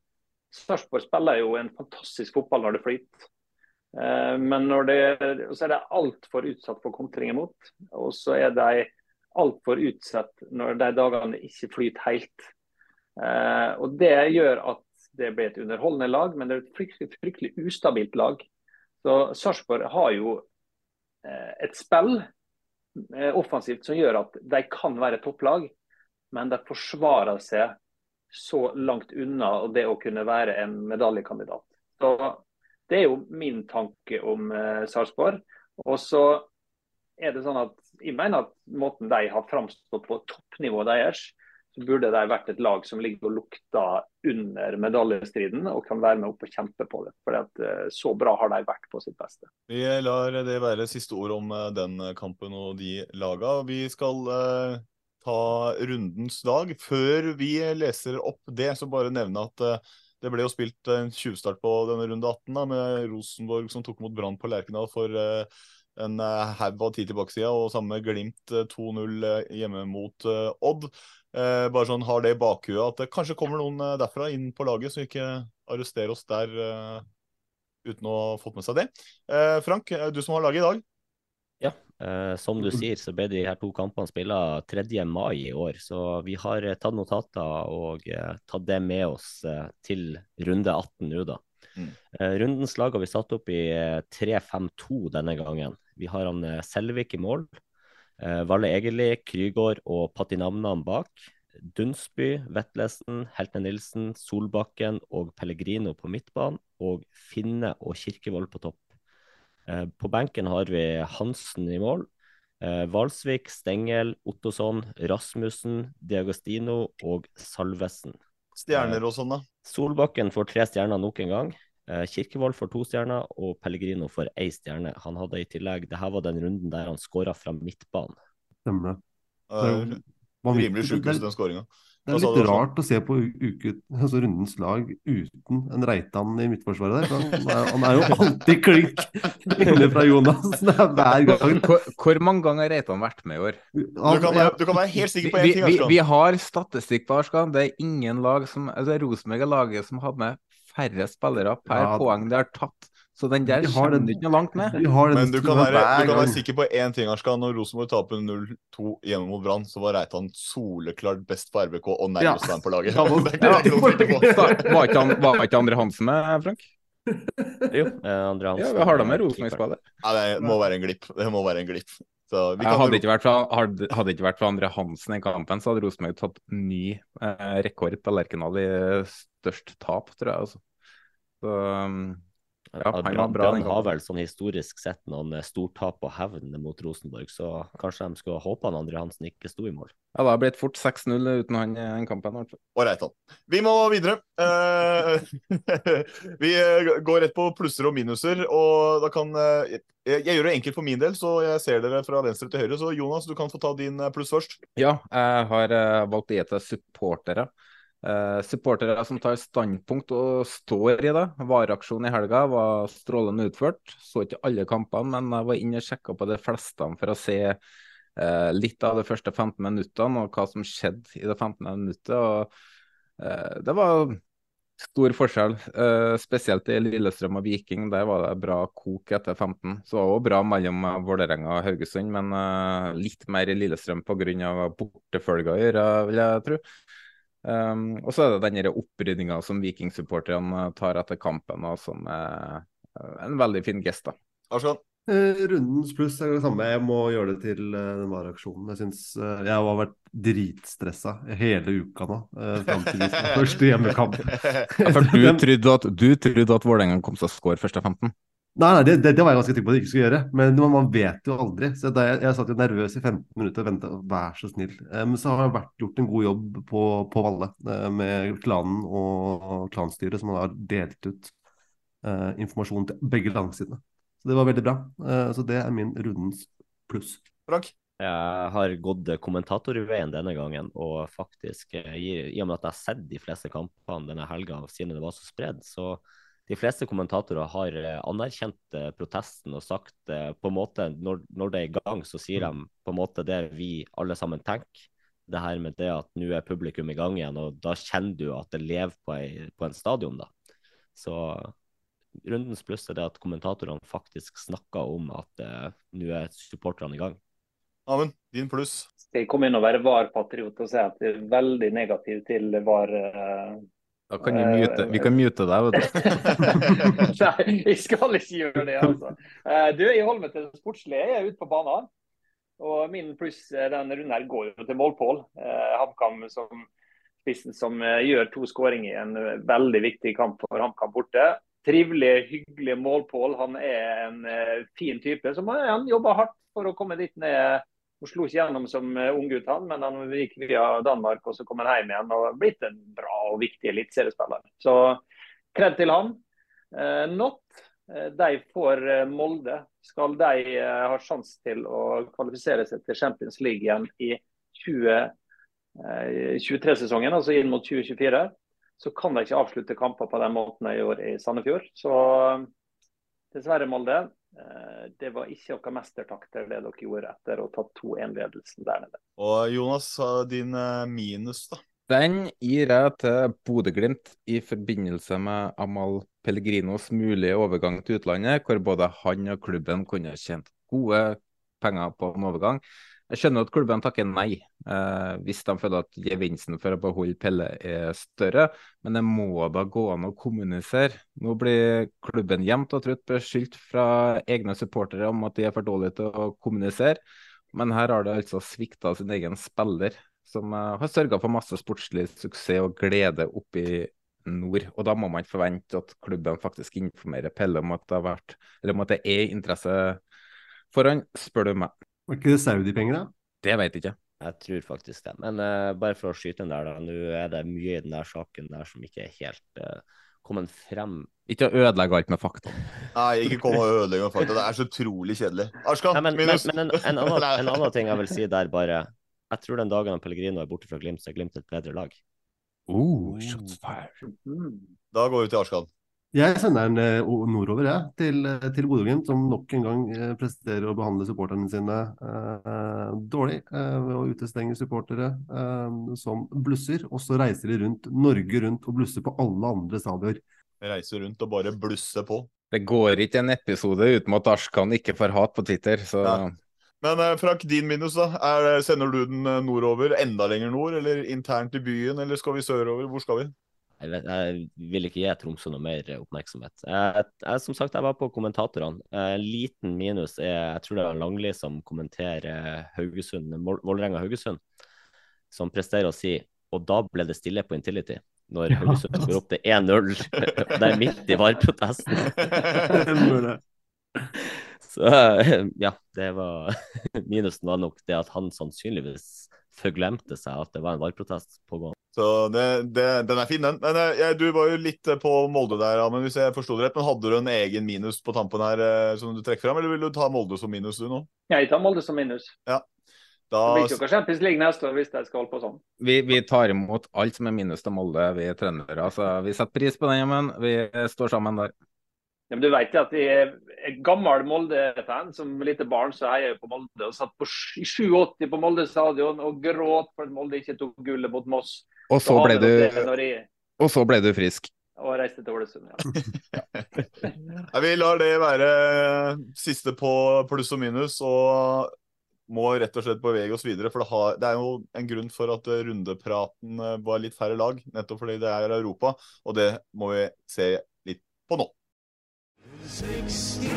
Sarpsborg spiller jo en fantastisk fotball når det flyter. Eh, Men når det, så er det altfor utsatt for kontring imot. Og så er de altfor utsatt når de dagene ikke flyter helt. Eh, Og det gjør at det blir et underholdende lag, men det er et fryktelig, fryktelig ustabilt lag. Så Sarpsborg har jo eh, et spill eh, offensivt som gjør at de kan være topplag, men de forsvarer seg så langt unna det å kunne være en medaljekandidat. Så Det er jo min tanke om Sarpsborg. Og så er det sånn at jeg mener at måten de har framstått på toppnivået deres, så burde de vært et lag som ligger og lukter under medaljestriden og kan være med opp og kjempe på det. For så bra har de vært på sitt beste. Vi lar det være siste ord om eh, den kampen og de laga. Vi skal eh, ta rundens dag. Før vi leser opp det, så bare nevne at eh, det ble jo spilt en tjuvstart på denne runde 18 da, med Rosenborg som tok mot Brann på Lerkendal for eh, en eh, haug av tid tilbake siden, og samme Glimt eh, 2-0 eh, hjemme mot eh, Odd. Eh, bare sånn har det i bakhuet at det kanskje kommer noen eh, derfra inn på laget, så vi ikke arresterer oss der eh, uten å ha fått med seg det. Eh, Frank, eh, du som har laget i dag. Ja, eh, som du sier, så ble de her to kampene spillet 3. mai i år. Så vi har eh, tatt notater og eh, tatt det med oss eh, til runde 18 nå, da. Mm. Eh, rundens lag har vi satt opp i eh, 3-5-2 denne gangen. Vi har han eh, Selvik i mål. Eh, Valle Egeli, Krygård og Patinamnan bak. Dunsby, Vetlesen, Heltne Nilsen, Solbakken og Pellegrino på midtbanen. Og Finne og Kirkevold på topp. Eh, På benken har vi Hansen i mål. Hvalsvik, Valsvik, Stengel, Ottosson, Rasmussen, Diagostino og Salvesen. Stjerner og sånn, da. Solbakken får tre stjerner nok en gang. Eh, Kirkevold får to stjerner, og Pellegrino får ei stjerne. Han hadde i tillegg, det her var den runden der han skåra fra midtbanen. Stemmer det. Det. Rimelig sjukehus, den skåringa. Det er litt rart å se på uke, altså rundens lag uten en Reitan i midtforsvaret der. Han er, han er jo alltid klink inne fra Jonas. Er hver gang. Hvor, hvor mange ganger har Reitan vært med i år? Du kan, være, du kan være helt sikker på én ting. vi, vi, vi har statistikk på Arskan. Det er ingen lag som altså Rosenborg er laget som har med færre spillere per Ja. poeng de har tatt. Så den der Vi kommer den- du ikke noe langt med. Men du kan, være, du kan være sikker på én ting, Arskan. Når Rosenborg taper 0-2 hjemme mot Brann, så var Reitan soleklart best på RBK og nærmest Ja. på laget. Ja, Det ikke Var ikke, han, var ikke Andre Hansen med, Frank? Jo, eh, Andre Hansen. Ja, vi har da med Rosenborg-spillet. Ja, det må være en glipp. Det må være en glipp. Så vi kan hadde ikke vært for, hadde, hadde ikke vært for Andre Hansen i kampen, så hadde Rosenborg tatt ny eh, rekord på Lerkendal i størst tap, tror jeg. Altså. Så, um, ja, Brann bra den Brann har vel sånn historisk sett noen eh, stortap og hevn mot Rosenborg, så kanskje de skulle håpe han Andre Hansen ikke sto i mål. Ja, det har blitt fort 6-0 uten han i den kampen. Ålreit. Vi må videre. Eh, vi eh, går rett på plusser og minuser. Og da kan eh, jeg, gjør det enkelt for min del, så jeg ser dere fra venstre til høyre. Så Jonas, du kan få ta din eh, pluss først. Ja, jeg har eh, valgt å gi til supportere. Eh, supportere som tar standpunkt og står i det. Vareaksjonen i helga var strålende utført. Så ikke alle kampene, men jeg var inne og sjekka på de fleste for å se eh, litt av de første 15 minuttene og hva som skjedde i det 15. minuttet. Og, eh, det var stor forskjell, eh, spesielt i Lillestrøm og Viking. Der var det bra kok etter 15. Så det var òg bra mellom Vålerenga og Haugesund, men eh, litt mer i Lillestrøm pga. bortefølger å gjøre, vil jeg tro. Um, og så er det den opprydninga som vikingsupporterne tar etter kampen, og som er eh, en veldig fin gest. da. Arskan? Eh, Rundens pluss er det samme. Jeg må gjøre det til eh, den vareaksjonen. Jeg synes eh, jeg har vært dritstressa hele uka nå. eh, Fram til første hjemmekamp. Ja, For du trodde at, du trodde at Vålerenga kom til å skåre første 15? Nei, nei det, det, det var jeg ganske trygg på at jeg ikke skulle gjøre. Men man, man vet jo aldri. Så da jeg, jeg satt jo nervøs i 15 minutter og venta. Vær så snill. Men Men så har jeg vært gjort en god jobb på, på Valle uh, med klanen og klanstyret, som har delt ut uh, informasjon til begge langsidene. Så det var veldig bra. Uh, så det er min rundens pluss. Frank? Jeg har gått kommentatorveien denne gangen, og faktisk, i, i og med at jeg har sett de fleste kampene denne helga siden det var så spredd, så de fleste kommentatorer har eh, anerkjent eh, protesten og sagt på en måte når, når, det er i gang, så sier de på en måte det vi alle sammen tenker. Det her med det at nå er publikum i gang igjen, og da kjenner du at det lever på, ei, på en stadion. da. Så rundens pluss er det at kommentatorene faktisk snakker om at eh, nå er supporterne i gang. Amund, din pluss? Jeg kom inn og være VAR-patriot og si at jeg er veldig negativ til VAR? Uh, da kan vi mute, vi kan mute deg, vet du. Nei, jeg skal ikke gjøre det, altså. Uh, du, jeg holder meg til det sportslige. Jeg er ute på banen. Og min pluss denne runden her går jo til Målpål. Uh, HamKam som spissen som gjør to skåringer i en veldig viktig kamp for HamKam borte. Trivelig, hyggelig Målpål. Han er en fin type. Så Han jobber hardt for å komme dit ned hun slo ikke gjennom som eh, unggutt, han, men han gikk via Danmark og så kom han hjem igjen og har blitt en bra og viktig eliteseriespiller. Så kred til han. Eh, Not, eh, de får eh, Molde. Skal de eh, ha sjanse til å kvalifisere seg til Champions League igjen i 2023-sesongen, altså inn mot 2024, så kan de ikke avslutte kamper på den måten de gjorde i Sandefjord. Så dessverre, Molde. Eh, det var ikke noe mestertakter det dere gjorde etter å ha tatt 2-1-ledelsen der nede. Og Jonas, din eh, minus, da? Den gir jeg til Bodø-Glimt i forbindelse med Amal Pellegrinos mulige overgang til utlandet, hvor både han og klubben kunne tjent gode penger på en overgang. Jeg skjønner at klubben takker nei, eh, hvis de føler at gevinsten for å beholde Pelle er større, men det må da gå an å kommunisere. Nå blir klubben jevnt og trutt beskyldt fra egne supportere om at de er for dårlige til å kommunisere, men her har det altså svikta sin egen spiller, som eh, har sørga for masse sportslig suksess og glede oppe i nord. Og da må man forvente at klubben faktisk informerer Pelle om at det, vært, om at det er interesse for han, spør du meg. Var ikke det Saudi-penger, da? Det vet jeg ikke. Jeg tror faktisk det. Men uh, bare for å skyte den der, da. Nå er det mye i den der saken der som ikke er helt uh, kommet frem. Ikke å ødelegge alt med fakta. Nei, ikke kom og ødelegg med fakta. Det er så utrolig kjedelig. Arskan, men, minus. Men, men en, en, annen, en, annen, ting jeg vil si der, bare Jeg tror den dagen Pellegrino er borte fra Glimt, så er Glimt et bedre lag. Oh, shots fire. Da går vi til Arskan. Jeg sender den eh, nordover jeg, til, eh, til Bodø-Glimt, som nok en gang eh, presterer å behandle supporterne sine eh, dårlig eh, ved å utestenge supportere eh, som blusser. Og så reiser de rundt Norge rundt og blusser på alle andre stadioner. Reiser rundt og bare blusser på. Det går ikke en episode uten at Ashkan ikke får hat på Twitter, så Nei. Men Frank, din minus, da? Er, sender du den nordover, enda lenger nord, eller internt i byen, eller skal vi sørover? Hvor skal vi? Jeg, vet, jeg, vil ikke gi Tromsø noe mer oppmerksomhet. Jeg, jeg, som sagt, jeg var på kommentatorene. En liten minus er jeg tror det er Langli som kommenterer Haugesund, Vålerenga-Haugesund, som presterer å si og da ble det stille på Intility. Når Haugesund går opp til 1-0. Det er midt i VAR-protesten. Så ja, det var Minusen var nok det at han sannsynligvis forglemte seg at det var en valgprotest pågående. Så det, det, den er fin, den. Men eh, jeg, du var jo litt eh, på Molde der, men hvis jeg forsto det rett. Men hadde du en egen minus på tampen her eh, som du trekker fram, eller vil du ta Molde som minus du nå? Jeg tar Molde som minus. Ja. Da... Det blir ikke Champions League neste år hvis jeg skal holde på sånn. Vi, vi, tar imot alt som er minus til Molde, vi trøndere. Altså, vi setter pris på den, men vi står sammen der. Ja, men du vet at jeg er gammel Molde-fan. Som lite barn så heier jeg på Molde. og Satt på 87 på Molde stadion og gråt for at Molde ikke tok gullet mot Moss. Og så, ble du, og så ble du frisk. Og reiste til Ålesund, ja. ja. Vi lar det være siste på pluss og minus, og må rett og slett bevege oss videre. For det, har, det er jo en grunn for at rundepraten var litt færre lag, nettopp fordi det er Europa. Og det må vi se litt på nå. 69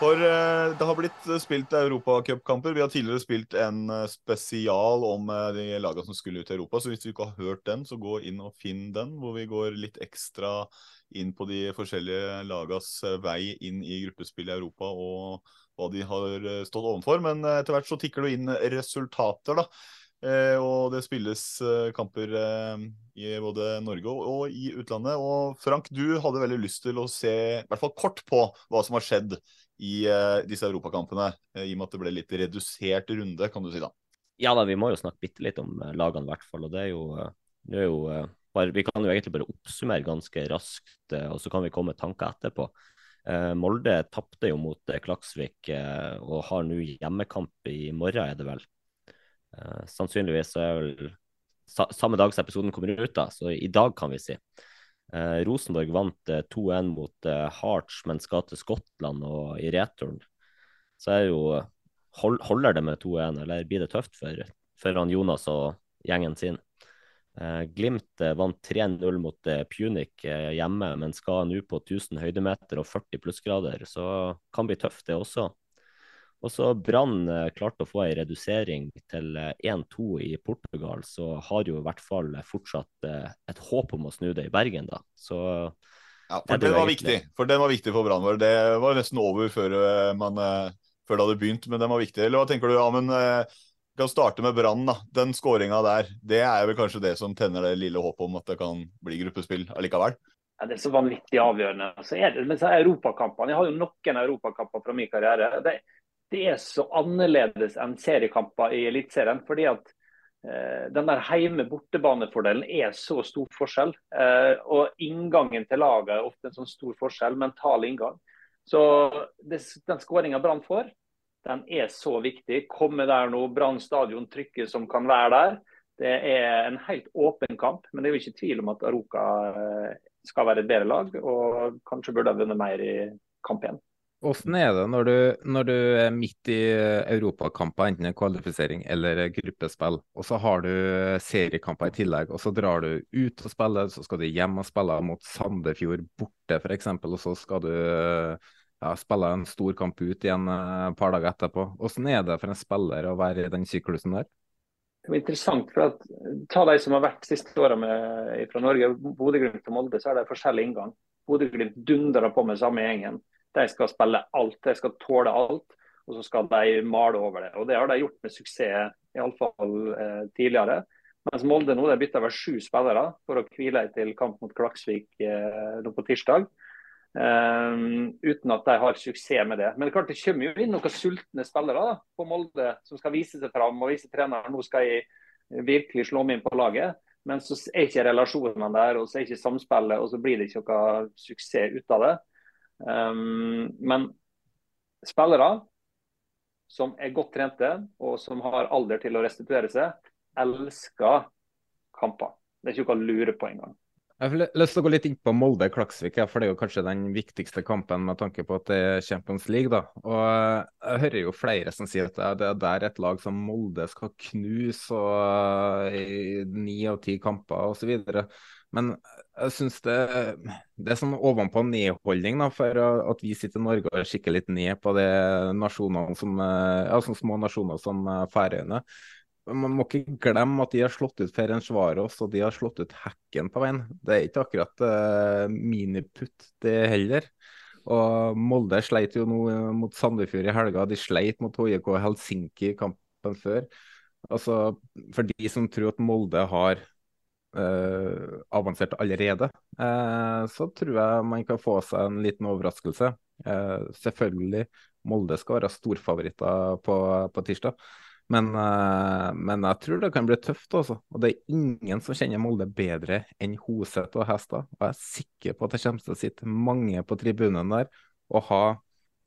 For uh, det har blitt spilt europacupkamper. Vi har tidligere spilt en uh, spesial om de lagene som skulle ut i Europa. Så hvis du ikke har hørt den, så gå inn og finn den, hvor vi går litt ekstra inn på de forskjellige lagas vei inn i gruppespill i Europa og hva de har stått overfor. Men etter hvert så tikker det inn resultater, da. Eh, og det spilles eh, kamper eh, i både Norge og, i utlandet. Og Frank, du hadde veldig lyst til å se i hvert fall kort på hva som har skjedd i eh, disse europakampene, eh, i og med at det ble litt redusert runde, kan du si da. Ja da, vi må jo snakke bitte litt om eh, lagene, i hvert fall. Og det er jo, eh, det er jo eh, bare, Vi kan jo egentlig bare oppsummere ganske raskt, eh, og så kan vi komme med tanker etterpå. Eh, Molde tapte jo mot eh, Klaksvik eh, og har nå hjemmekamp i morgen, er det vel. Sannsynligvis er vel sa, samme dag som episoden kommer ut, da, så i dag kan vi si. Eh, Rosenborg vant eh, 2-1 mot eh, Hearts, men skal til Skottland og i returen. Så er jo hold, Holder det med 2-1, eller blir det tøft for, for Jonas og gjengen sin? Eh, Glimt eh, vant 3-0 mot eh, Punic hjemme, men skal nå på 1000 høydemeter og 40 plussgrader, så kan bli tøft, det også. Og så Brann klarte å få en redusering til eh, 1-2 i Portugal, så har jo i hvert fall fortsatt et håp om å snu det i Bergen, da. Så Ja, for det den var viktig for den var viktig for Brann. Det var nesten over før, man, før det hadde begynt, men den var viktig. Eller hva tenker du, Amund? Vi kan starte med Brann. Den skåringa der, det er vel kanskje det som tenner det lille håpet om at det kan bli gruppespill allikevel? Ja, det er så vanvittig avgjørende. Så er det, men så er europakampene, Jeg har jo noen europakamper fra min karriere. Det, det er så annerledes enn seriekamper i Eliteserien. fordi at eh, den der heime-bortebane-fordelen er så stor forskjell. Eh, og inngangen til laget er ofte en sånn stor forskjell. Mental inngang. Så det, den skåringa Brann får, den er så viktig. Komme der nå, Brann stadion trykket som kan være der. Det er en helt åpen kamp, men det er jo ikke tvil om at Aroka eh, skal være et bedre lag, og kanskje burde ha vunnet mer i kamp igjen. Hvordan er det når du, når du er midt i europakamper, enten en kvalifisering eller gruppespill, og så har du seriekamper i tillegg, og så drar du ut og spiller, så skal du hjem og spille mot Sandefjord borte f.eks., og så skal du ja, spiller en stor kamp ut igjen eh, et par dager etterpå. Hvordan er det for en spiller å være i den syklusen der? Det er interessant, for at Ta de som har vært siste åra fra Norge, Bodø-Glimt og Molde, så er det forskjellig inngang. Bodø-Glimt dundrer på med samme gjengen. De skal spille alt, de skal tåle alt, og så skal de male over det. Og Det har de gjort med suksess, iallfall eh, tidligere. Mens Molde nå de bytter over sju spillere for å hvile til kamp mot Klaksvik eh, nå på tirsdag. Um, uten at de har suksess med det. Men det, klart det kommer jo inn noen sultne spillere da, på Molde som skal vise seg fram og vise treneren nå skal jeg virkelig slå meg inn på laget. Men så er ikke relasjonene der, og så er ikke samspillet, og så blir det ikke noe suksess ut av det. Um, men spillere som er godt trente og som har alder til å restituere seg, elsker kamper. Det er ikke noe å lure på engang. Jeg har lyst til å gå litt inn på Molde-Klaksvik, for det er jo kanskje den viktigste kampen med tanke på at det er Champions League. da. Og Jeg hører jo flere som sier at det er et lag som Molde skal knuse og i ni av ti kamper osv. Men jeg syns det, det er sånn ovenpå nedholdning da, for at vi sitter i Norge og kikker litt ned på de nasjonene som, ja, sånne små nasjoner som Færøyene. Man må ikke glemme at de har slått ut Ferencvaros og de har slått ut Hekken på veien. Det er ikke akkurat uh, miniputt, det heller. Og Molde sleit jo nå mot Sandefjord i helga. De sleit mot HJK Helsinki i kampen før. Altså, For de som tror at Molde har uh, avansert allerede, uh, så tror jeg man kan få seg en liten overraskelse. selvfølgelig, Molde skal være storfavoritter på, på tirsdag. Men, uh, men, jeg tror det kan bli tøft, også. Og det er ingen som kjenner Molde bedre enn Hoseth og Hestad. Og jeg er sikker på at det kommer til å sitte mange på tribunen der og ha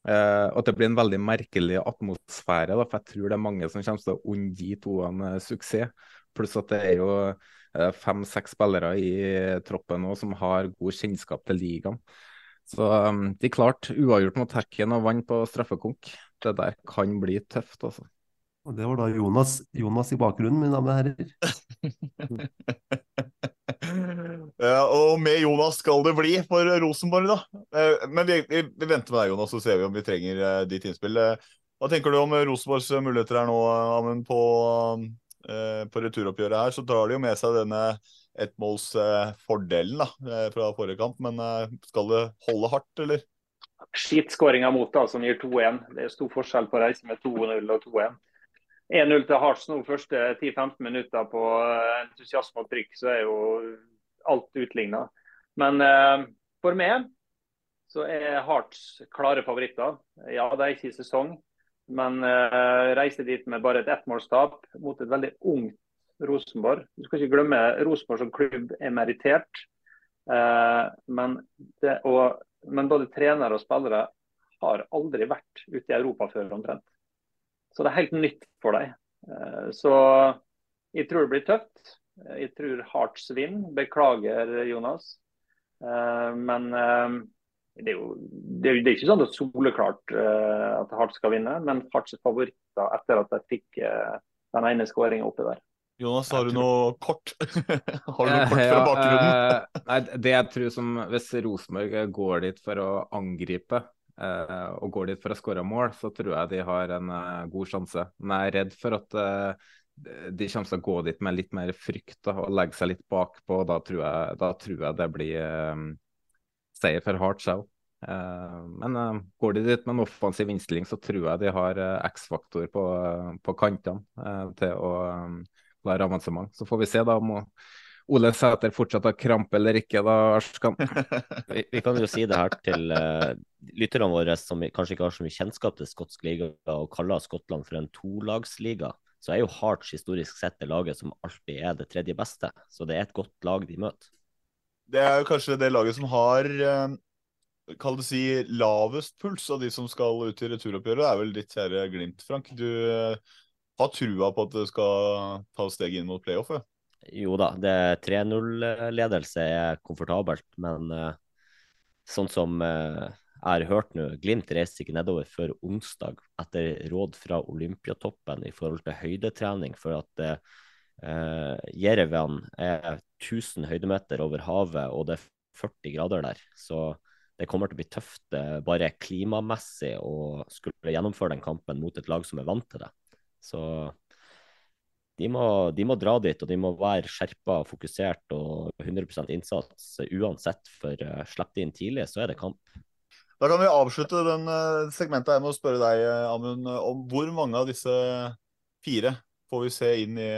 eh, At det blir en veldig merkelig atmosfære. Da, for jeg tror det er mange som kommer til å unne de toene suksess. Pluss at det er jo uh, fem-seks spillere i troppen nå som har god kjennskap til ligaen. Så um, de klarte uavgjort mot Hekken og vant på straffekonk. Det der kan bli tøft, altså. Og det var da Jonas, Jonas i bakgrunnen, mine damer og herrer. ja, og med Jonas skal det bli for Rosenborg, da. Eh, Men vi, vi, vi venter med deg, Jonas, så ser vi om vi trenger eh, ditt innspill. Eh, Hva tenker du om Rosenborgs muligheter her nå, Amund, på, eh, på returoppgjøret her? Så drar de jo med seg denne ettmålsfordelen da, fra forrige kamp. Men skal det holde hardt, eller? Skitskåringa mot da, som gir 2-1. Det er stor forskjell på å reise med 2-0 og 2-1. 1-0 til Harts nå første 10-15 minutter på eh, entusiasme og trykk, så er jo alt utligna. Men eh, for meg så er Hearts klare favoritter. Ja, det er ikke i sesong, men eh, reiser dit med bare et ettmålstap mot et veldig ungt Rosenborg. Du skal ikke glemme Rosenborg som klubb er merittert. Eh, men, men både trenere og spillere har aldri vært ute i Europa før omtrent. Så det er helt nytt for dem. Eh, så jeg tror det blir tøft. Jeg tror Hearts vinner. Beklager, Jonas. Eh, men eh, det er jo det er, er ikke sånn at soleklart at Hearts skal vinne, men Hearts er favoritter etter at de fikk den ene skåringa oppi der. Jonas, har du noe kort? har du noe kort fra bakgrunnen? nei, det jeg tror som Hvis Rosenborg går dit for å angripe, og går dit for å skåre mål, så tror jeg de har en uh, god sjanse. Men jeg er redd for at uh, de kommer til å gå dit med litt mer frykt og legge seg litt bakpå. Da tror jeg, da tror jeg det blir seier for hardt selv men går de dit med en offensiv innstilling, så tror jeg de har X-faktor på, på kantene til å klare avansement. Så får vi se da om Ole Sæter fortsatt har krampe eller ikke, da, Arskan? vi, vi, kan jo si det her til uh, lytterne våre som kanskje ikke har så mye kjennskap til skotsk liga og kaller Skottland for en tolagsliga. Så er jo Hearts historisk sett det laget som alltid er det tredje beste. Så det er et godt lag de møter. Det er jo kanskje det laget som har uh, kall det si lavest puls av de som skal ut i returoppgjøret. Det er vel ditt kjære Glimt, Frank. Du uh, har trua på at det skal ta steg inn mot playoff? Jo da, det 3-0-ledelse er komfortabelt, men uh, sånn som uh, jeg har hørt nå, Glimt reiser ikke nedover før onsdag etter råd fra Olympiatoppen i forhold til høydetrening, for at uh, Jerevan er 1000 høydemeter over havet, og det er 40 grader der. Så det kommer til å bli tøft bare klimamessig å skulle gjennomføre den kampen mot et lag som er vant til det. Så de må, de må, dra dit, og de må være skjerpa, fokusert og 100 innsats uansett. For uh, slipper de inn tidlig, så er det kamp. Da kan vi avslutte den uh, segmentet her med å spørre deg, eh, Amund, om hvor mange av disse fire får vi se inn i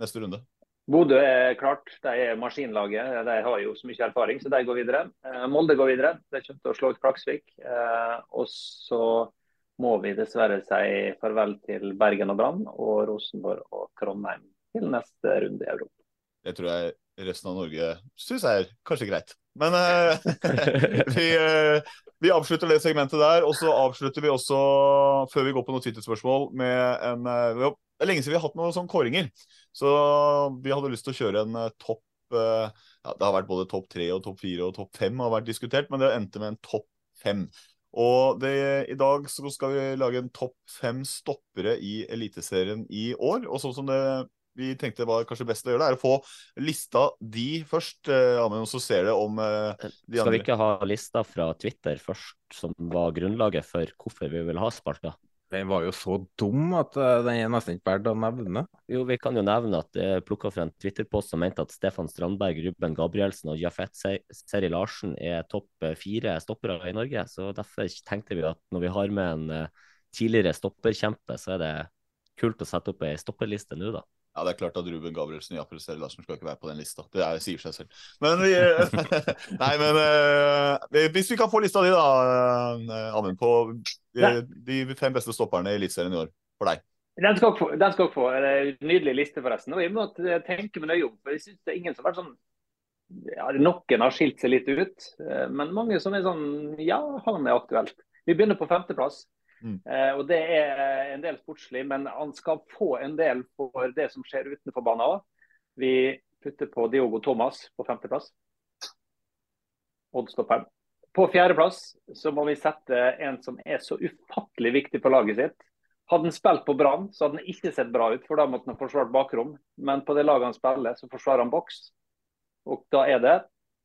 neste runde? Bodø er klart, de er maskinlaget. De har jo så mye erfaring, så de går videre. Molde går videre. De kommer til å slå ut Klaksvik. Og så må vi dessverre si farvel til Bergen og Brann og Rosenborg og Trondheim til neste runde i Europa. Det tror jeg resten av Norge syns er kanskje greit. Men uh, vi, uh, vi, avslutter det segmentet der. Og så avslutter vi også, før vi går på noen Twitter-spørsmål, med en uh, Det er lenge siden vi har hatt noen sånne kåringer. Så vi hadde lyst til å kjøre en topp ja, Det har vært både topp tre og topp fire og topp fem har vært diskutert, men det endte med en topp fem. Og det, i dag så skal vi lage en topp fem stoppere i Eliteserien i år. Og sånn som det vi tenkte var kanskje best å gjøre det, er å få lista de først. Eh, og så ser det om eh, de Skal andre. vi ikke ha lista fra Twitter først, som var grunnlaget for hvorfor vi vil ha spalta? Den var jo så dum at uh, den er nesten ikke verdt å nevne. Jo, vi kan jo nevne at det er plukka fra en Twitter-post som mente at Stefan Strandberg, Ruben Gabrielsen og Jafet Seri Larsen er topp eh, fire stoppere i Norge. Så derfor tenkte vi at når vi har med en tidligere stopperkjempe, så er det kult å sette opp ei stopperliste nå, da. Ja, det er klart at Ruben Gabrielsen og Jafet Seri Larsen skal ikke være på den lista. Det er, sier seg selv. Men vi Nei, men uh, hvis vi kan få lista di, da, Amund, på de, de fem beste stopperne i Eliteserien i år for deg? Den skal dere få. Den skal få. Nydelig liste, forresten. Og jeg må tenke meg nøye om. for jeg synes det er ingen som har vært sånn ja, Noen har skilt seg litt ut, eh, men mange som er sånn Ja, han er aktuelt. Vi begynner på femteplass. Mm. Eh, og Det er en del sportslig, men han skal få en del for det som skjer utenfor banen òg. Vi putter på Diogo Thomas på femteplass. Oddstopperen. På fjerdeplass så må vi sette en som er så ufattelig viktig for laget sitt. Hadde han spilt på Brann, så hadde han ikke sett bra ut, for da måtte han forsvart bakrom. Men på det laget han spiller, så forsvarer han boks. Og da er det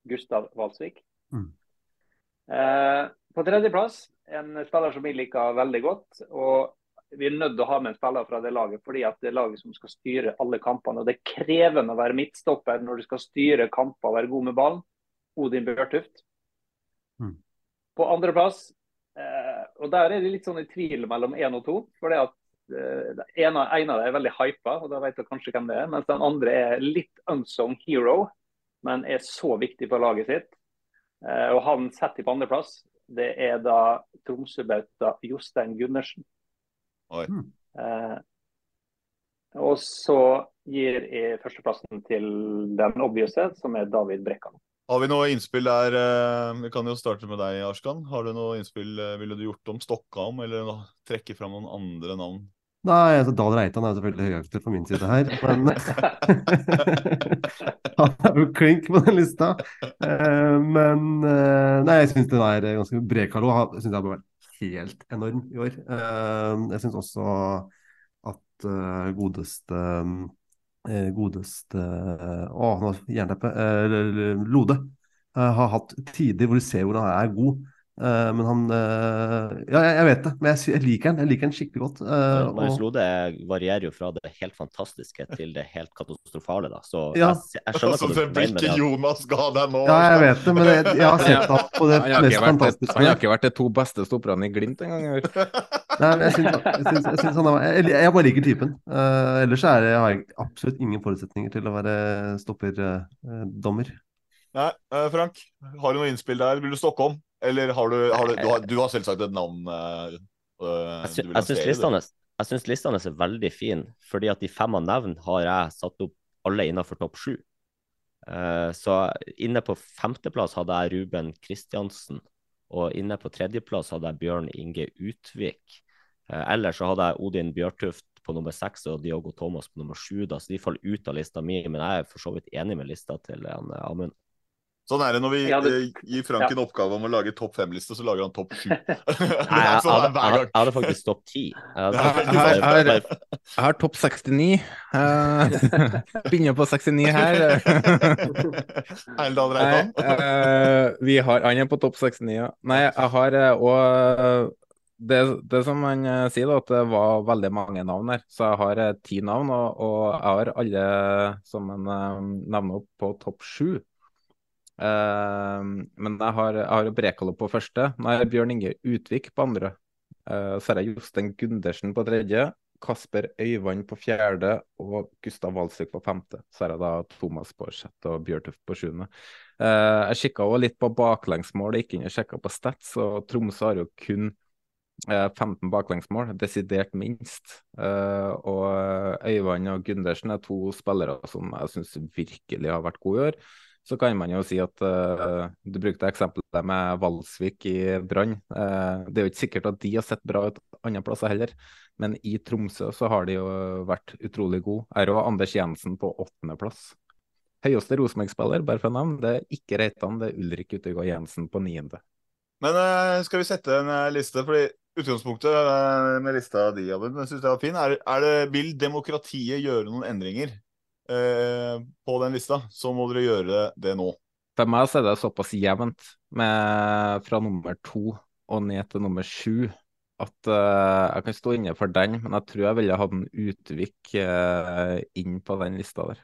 Gustav Valsvik. Mm. Eh, på tredjeplass en spiller som vi liker veldig godt. og Vi er nødt til å ha med en spiller fra det laget, fordi at det er laget som skal styre alle kampene. og Det er krevende å være midtstopper når du skal styre kamper og være god med ballen. Odin Børtuft. Mm. På andreplass, eh, og der er det litt sånn i tvil mellom én og to. For det at eh, en, av, en av dem er veldig hypa, og da vet du kanskje hvem det er. Mens den andre er litt unsung hero, men er så viktig for laget sitt. Eh, og han setter på andreplass. Det er da Tromsø-bauta Jostein Gundersen. Oi. Eh, og så gir jeg førsteplassen til den obviouse, som er David Brekkan. Har vi noe innspill der? eh, Vi kan jo starte med deg, Arskan. Har du noe innspill? eh, Ville du gjort om stokka eller trekke fram noen andre navn? Nei, altså Dahl Reitan er selvfølgelig høyaktuell på min side her, men Han er jo klink på den lista. Eh, men eh, Nei, jeg syns den er ganske Brekalo Jeg synes jeg har vært helt enorm i år. Eh, Jeg syns også at godeste Godeste Å, nå jernteppe. Lode har hatt tider hvor du ser hvor han er god. Eh, men han uh, Ja, jeg, jeg vet det, men jeg, jeg liker han. Jeg liker han skikkelig godt. Uh, Marius Lode varierer jo fra det helt fantastiske til det helt katastrofale, da. Så Ja. jeg, jeg skjønner Altså, hva det du mener med ikke det. Jonas ga deg nå. Ja, jeg vet det, men jeg, jeg har sett han på det mest ikke fantastiske. han har ikke vært de to beste stopperne i Glimt engang. i år. Nei, men jeg syns, jeg jeg han er jeg, jeg bare liker typen. Uh, ellers er jeg har jeg absolutt ingen forutsetninger til å være stopperdommer. Nei, Frank, har du noe innspill der? Vil du stokke om? Eller har du, har du, du, har, du har selvsagt et navn eh, Jeg, sy jeg syns listene, er veldig fine, fordi at de fem av nevn har jeg satt opp alle innenfor topp sju. Uh, så inne på femteplass hadde jeg Ruben Kristiansen, og inne på tredjeplass hadde jeg Bjørn Inge Utvik. Uh, ellers så hadde jeg Odin Bjørtuft på nummer seks og Diogo Thomas på nummer sju, så de faller ut av lista mi, men jeg er for så vidt enig med lista til Amund. Sånn er det når vi Ja, det- eh, gir Frank ja. en oppgave om å lage topp fem-liste, så lager han topp sju. Nei, jeg, sånn hadde- jeg, hadde faktisk topp ti. Jeg her- har topp 69. Uh, begynner på 69 her. Erlend Reitan. uh, vi har, han er på topp 69, ja. Nei, jeg har òg det, det som han eh, sier, da, at det var veldig mange navn her. Så jeg har eh, ti navn, og, og jeg har alle som han uh, nevner opp på topp sju. Eh, men jeg har, jeg har Brekalo på første. Nei, Bjørn Inge Utvik på andre. Uh, så har jeg Jostein Gundersen på tredje. Kasper Øyvand på fjerde og Gustav Walsvik på femte. Så har jeg da Thomas på sjette og Bjørtuft på sjuende. Uh, jeg kikka også litt på baklengsmål, jeg gikk inn og sjekka på Stats, og Tromsø har jo kun eh, 15 baklengsmål, desidert minst. Eh, og Øyvand og Gundersen er to spillere som jeg syns virkelig har vært gode i år. Så kan man jo si at uh, du brukte eksempelet med Valsvik i Brann. Uh, det er jo ikke sikkert at de har sett bra ut andre plasser heller, men i Tromsø så har de jo vært utrolig gode. Her er jo Anders Jensen på åttendeplass. Høyeste Rosenborg-spiller, bare for å nevne, det er ikke Reitan, det er Ulrik Utegård Jensen på niende. Men uh, skal vi sette en liste? Fordi utgangspunktet med lista di, Abid, jeg synes det var fin. Er, er det, vil demokratiet gjøre noen endringer eh, på den lista, så må dere gjøre det nå. For meg så er det såpass jevnt med fra nummer to og ned til nummer sju at eh, jeg kan stå inne for den, men jeg tror jeg ville hatt en Utvik eh, inn på den lista der.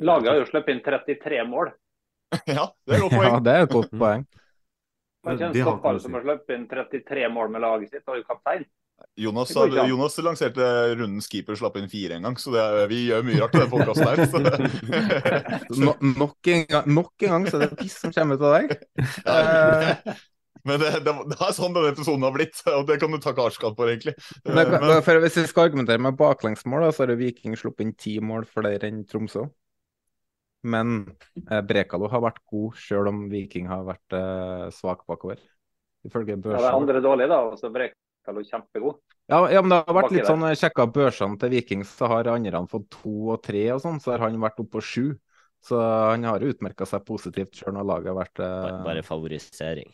Laget har jo sluppet inn 33 mål. ja, det er et godt poeng. Ja, det er et godt poeng. En Det har stopper ikke som har sluppet inn 33 mål med laget sitt, og er jo kaptein. Jonas. Jonas lanserte runden keeper slapp inn fire en gang, så det er, vi gjør mye rart i den podkasten her. Så. No, nok, en gang, nok en gang så er det piss som kommer ut av deg. Eh, Men det, det, det er sånn denne episoden har blitt, og det kan du takke Arskad for, egentlig. men, Men, for Hvis vi skal argumentere med baklengsmål, da, så har Viking sluppet inn ti mål flere enn Tromsø. Men eh, Brekalo har vært god, sjøl om Viking har vært eh, svak bakover. Ifølge Ja, det er andre dårlig, da, og så Brekalo kjempegod. Ja, ja, men det har vært litt sånn, sjekka børsene til Viking, så har andre fått to og tre og sånn, så har han vært oppe på sju. Så han har utmerka seg positivt sjøl når laget har vært eh, Bare, bare favorisering.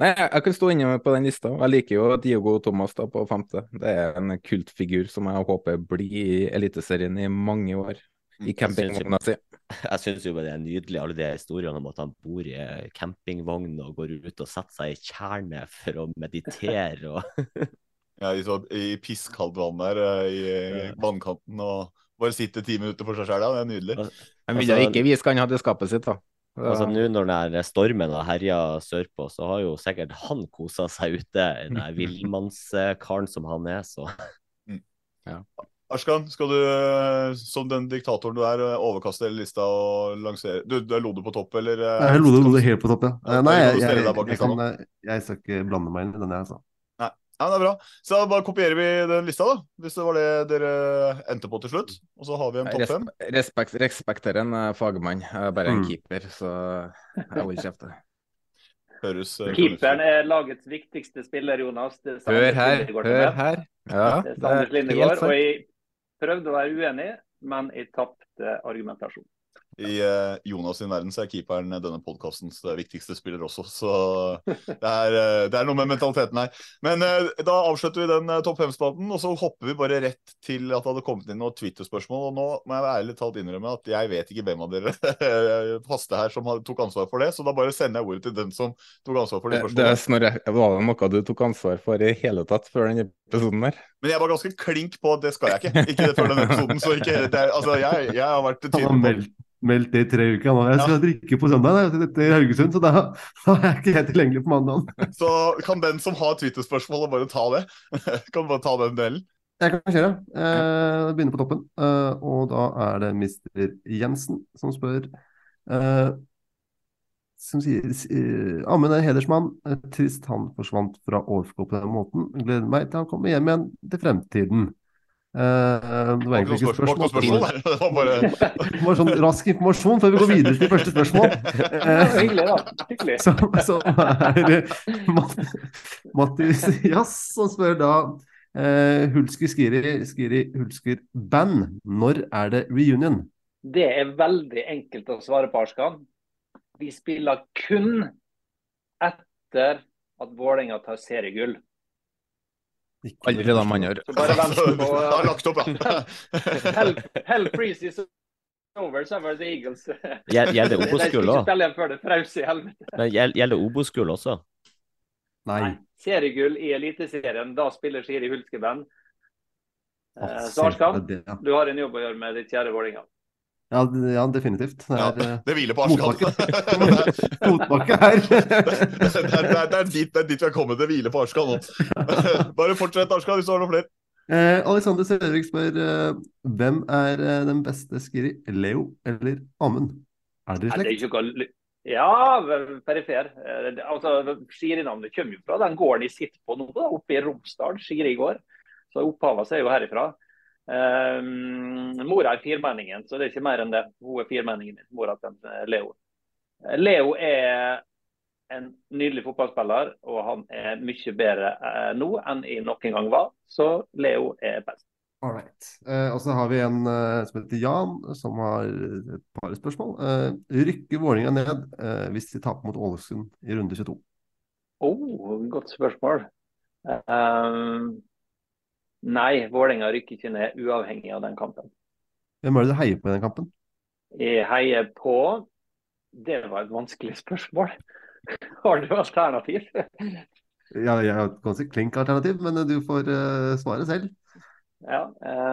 Nei, jeg, jeg kan stå inne på den lista. Jeg liker jo Diogo Thomas da på femte. Det er en kultfigur som jeg håper blir i Eliteserien i mange år. I campingvogna si. Jeg syns jo det er nydelig, alle de historiene om at han bor i eh, campingvogn og går ut og setter seg i tjernet for å meditere og ja, i, så, I pisskaldt vann der, eh, i vannkanten, og bare sitte ti minutter for seg sjøl. Ja, det er nydelig. Han ville Altså, ikke vise hva han hadde i skapet sitt, da. Altså Nå når den stormen har herja sørpå, så har jo sikkert han kosa seg ute. Den villmannskaren som han er, så Ja. Arskan, skal du eh, som den diktatoren du er, eh, overkaste hele lista og lansere Du, du er Lode på topp, eller? eh, Jeg er Lode, lo det helt på topp, ja. Nei, jeg, jeg, jeg, kan, jeg skal ikke blande meg inn i den jeg sa. Nei. Ja, det er bra. Så da bare kopierer vi den lista, da. Hvis det var det dere endte på til slutt. Og så har vi en topp fem. Respe respekt, respekterer en fagmann, jeg er bare en Mm. keeper, så jeg holder kjeft. Høres eh, Keeperen er lagets viktigste spiller, Jonas. Hør her, hør her. Ja, Det er det er helt sant. Og jeg prøvde å være uenig, men jeg tapte argumentasjon. I uh, Jonas sin verden så er keeperen denne podkastens viktigste spiller også, så det er, uh, det er noe med mentaliteten her. Men uh, da avslutter vi den topp fem-spalten, og så hopper vi bare rett til at det hadde kommet inn noen Twitter-spørsmål. Og nå må jeg ærlig talt innrømme at jeg vet ikke hvem av dere faste her som tok ansvar for det, så da bare sender jeg ordet til den som tok ansvar for de Det, det er snart, Snorre, var det noe du tok ansvar for i hele tatt før denne episoden her? Men jeg var ganske klink på at det skal jeg ikke. Ikke før denne episoden. Så ikke, det altså, jeg, jeg har vært tydelig på meldt, det i tre uker. Nå. jeg skal drikke på søndag da, til- Haugesund, så da, da er jeg ikke helt tilgjengelig på mandag. Så kan den som har Twitter-spørsmål, bare ta det. Kan bare ta den delen. Jeg kan kjøre. Eh, begynner på toppen. Eh, og da er det Mr. Jensen som spør eh, Som sier eh, Amund er hedersmann. Eh, trist han forsvant fra ÅFK på den måten. Gleder meg til han kommer hjem igjen til fremtiden. Eh, det var egentlig ikke spørsmål. spørsmål. Det var bare sånn rask informasjon før vi går videre til første spørsmål. Det var hyggelig, da. Hyggelig. Som, som er Matt- Mattis som spør da uh, Hulsker Skiri, Skiri Hulsker Band. Når er det reunion? Det er veldig enkelt å svare på, Arskan. Vi spiller kun etter at Vålerenga tar seriegull. Aldri da man gjør. Bare vent på Det har lagt opp, ja. Hell, hell freeze is over, så var det Eagles. Gjelder De Obos-gull òg? gjelder Obos-gull også? Nei. Seriegull i Eliteserien, da spiller Siri Hulskeband. Eh, ja. du har en jobb å gjøre med ditt kjære Vålerenga. Ja, ja, definitivt. Det er ja, det hviler på Arskan. motbakke. Motbakke her. Det er, det, er, det, er dit, det er dit vi har kommet. Det hviler på Arskan nå. Bare fortsett, Arskan, hvis du har noen flere. Eh, Alexander Sørvik spør eh, hvem er eh, den beste Skiri? Leo eller Amund? Er dere i det er slekt? noe Ja, perifer. Eh, Altså, Skiri-navnet kommer jo fra den gården de sitter på nå, da, oppe i Romsdal. Skiri gård. Så opphavet er jo herifra. Um, mora er firmenningen, så det er ikke mer enn det. Hun er firmenningen min, mora til eh, Leo. Eh, Leo er en nydelig fotballspiller, og han er mye bedre eh, nå enn i noen gang var. Så Leo er best. All right. Eh, og så har vi en eh, som heter Jan, som har et par spørsmål. Eh, rykker Vålerenga ned hvis de taper mot Ålesund i runde 22? Oh, godt spørsmål. Um, nei, Vålerenga rykker ikke ned uavhengig av den kampen. Hvem er det du heier på i den kampen? Jeg heier på Det var et vanskelig spørsmål. Har du alternativ? Ja, jeg har et ganske klink alternativ, men eh, du får uh, svare selv. Ja.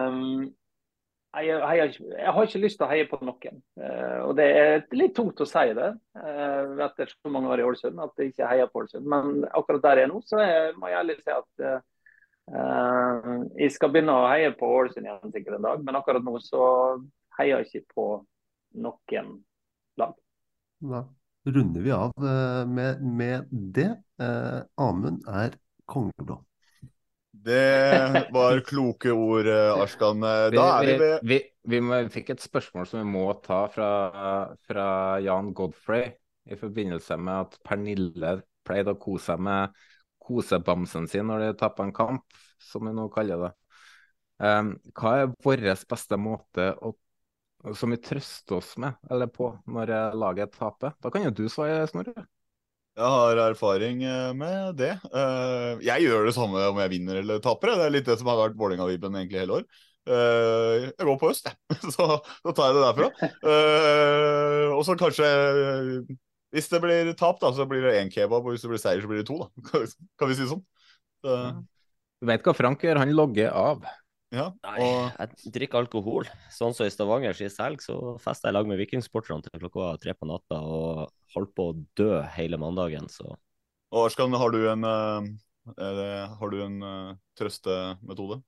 Um, jeg, heier, jeg har ikke lyst til å heie på noen. Uh, og det er litt tungt å si det uh, etter så mange år i Ålesund, at jeg ikke heier på Ålesund. Men akkurat der jeg er nå, så er, må jeg ærlig si at eh, jeg skal begynne å heie på Ålesund igjen sikkert en dag. Men akkurat nå så heier jeg ikke på noen lag. Da runder vi av eh, med, med det. Eh, Amund er kongeblå. Det var kloke ord, Arskan. Vi, Da er vi vi, ved vi, vi, vi fikk et spørsmål som vi må ta fra, fra Jan Godfrey i forbindelse med at Pernille pleide å kose seg med kosebamsen sin når de tapper en kamp, som vi nå kaller det. Um, hva er vår beste måte å, som vi trøster oss med eller på når laget taper? Da kan jo du svare, Snorre. Jeg har erfaring eh, med det. Eh, Jeg gjør det samme om jeg vinner eller taper. Det er litt det som har vært Vålerenga-vibben egentlig hele år. Eh, Jeg går på øst, jeg. Så da tar jeg det derfra. Og så kanskje Hvis det blir tap, da, så blir det én kebab. Og hvis det blir seier, så blir det to, da. Kan vi si det sånn? Så, Du vet hva Frank gjør, han logger av. ja. Nei, jeg drikker alkohol. Sånn som i Stavanger sist helg, så festa jeg lag med Vikingsporterne til klokka tre på natta og holdt på å dø hele mandagen, så og Arskan, har du en, eh, det- har du en uh, trøstemetode?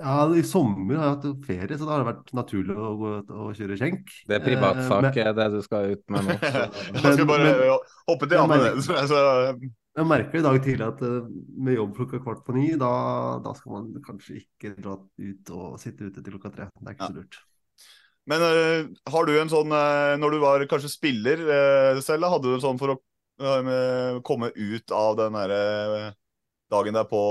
Ja, I sommer har jeg hatt ferie, så da har det vært naturlig å gå ut og kjøre skjenk. Det er Eh, privatsak, men- er det du skal ut med nå. jeg skal bare Men- hoppe til Jeg Så, så, Jeg merker i dag tidlig at eh, med jobb klokka kvart på ni, da, da skal man kanskje ikke dra ut og sitte ute til klokka tre. Det er ikke så lurt. Men uh, har du en sånn uh, Når du var kanskje spiller uh, selv, hadde du en sånn for å komme ut av den derre dagen der på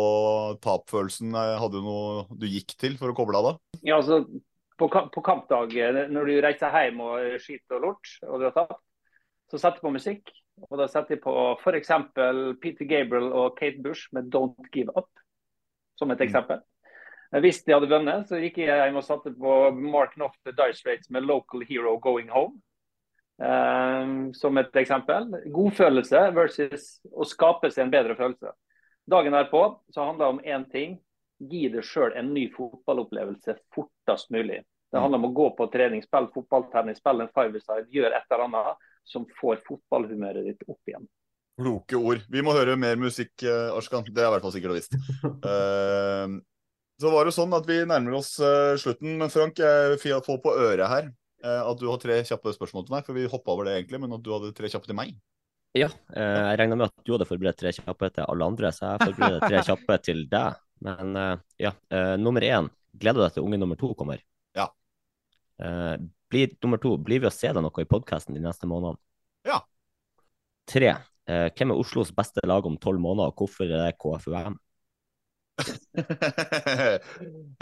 tapfølelsen? øh, Hadde du noe du gikk til for å koble av da? Ja, altså, på, på kampdag, eh, når du reiser hjem og skiter og lort, og du har tapt, så setter jeg på musikk. Og da setter jeg på f.eks. Peter Gabriel og Kate Bush med 'Don't Give Up', som et eksempel. Mm. Hvis de hadde vunnet, så gikk jeg hjem og satte på Mark Knopf The Dice Rates med 'Local Hero Going Home'. Um, som et eksempel. Godfølelse versus å skape seg en bedre følelse. Dagen derpå så handler det om én ting. Gi deg sjøl en ny fotballopplevelse fortest mulig. Det handler om å gå på trening, spille fotballtennis, spille en five-side, gjøre et eller annet som får fotballhumøret ditt opp igjen. Kloke ord. Vi må høre mer musikk, Arskan. Det er i hvert fall sikkert og visst. Uh, så var det sånn at vi nærmer oss uh, slutten. Men Frank, jeg vil får på øret her uh, at du har tre kjappe spørsmål til meg. For vi hoppa over det egentlig, men at du hadde tre kjappe til meg. Ja, eh, jeg regna med at du hadde forberedt tre kjappe til alle andre, så jeg forbereder tre kjappe til deg. Men eh, ja, eh, nummer én. Gleder du deg til unge nummer to kommer? Ja. Eh, blir, nummer to, blir vi å se deg noe i podkasten de neste månedene? Ja. Tre. Eh, hvem er Oslos beste lag om tolv måneder, og hvorfor er det KFUM?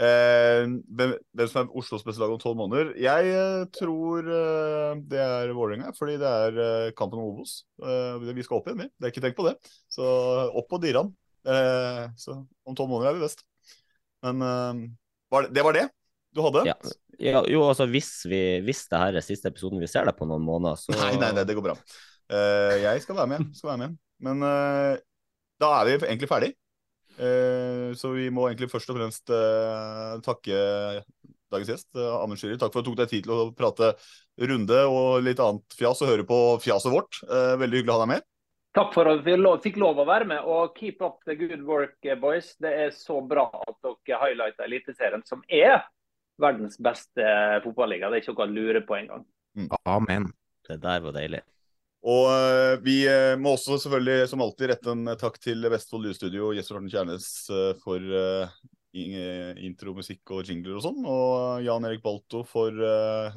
Eh, hvem, hvem som er Oslos beste lag om tolv måneder? Jeg eh, tror eh, det er Vålerenga, fordi det er kampen om Obos. Vi skal opp igjen, vi. Det er ikke tenkt på det. Så opp på Diran. Eh, så om tolv måneder er vi best. Men var det, det var det du hadde? Ja. ja, jo, altså hvis, vi, hvis det her er siste episoden vi ser deg på noen måneder, så Nei, nei, nei, det går bra. Jeg skal være med. Skal være med. Men da er vi egentlig ferdig. Eh, så vi må egentlig først og fremst eh, takke dagens gjest, Amund Anders Takk for at du tok deg tid til å prate runde og litt annet fjas, og høre på fjaset vårt. Eh, veldig hyggelig å ha deg med. Takk for at vi fikk lov å være med. Og keep up the good work, eh, boys. Det er så bra at dere highlighter Eliteserien, som er verdens beste fotballiga. Det er ikke noe å lure på engang. Amen. Det der var deilig. Og eh, vi eh, må også selvfølgelig, som alltid, rette en takk til Vestfold Lydstudio og Jesper Arne Kjærnes eh, for intromusikk og jingler og sånn. Og Jan Erik Balto for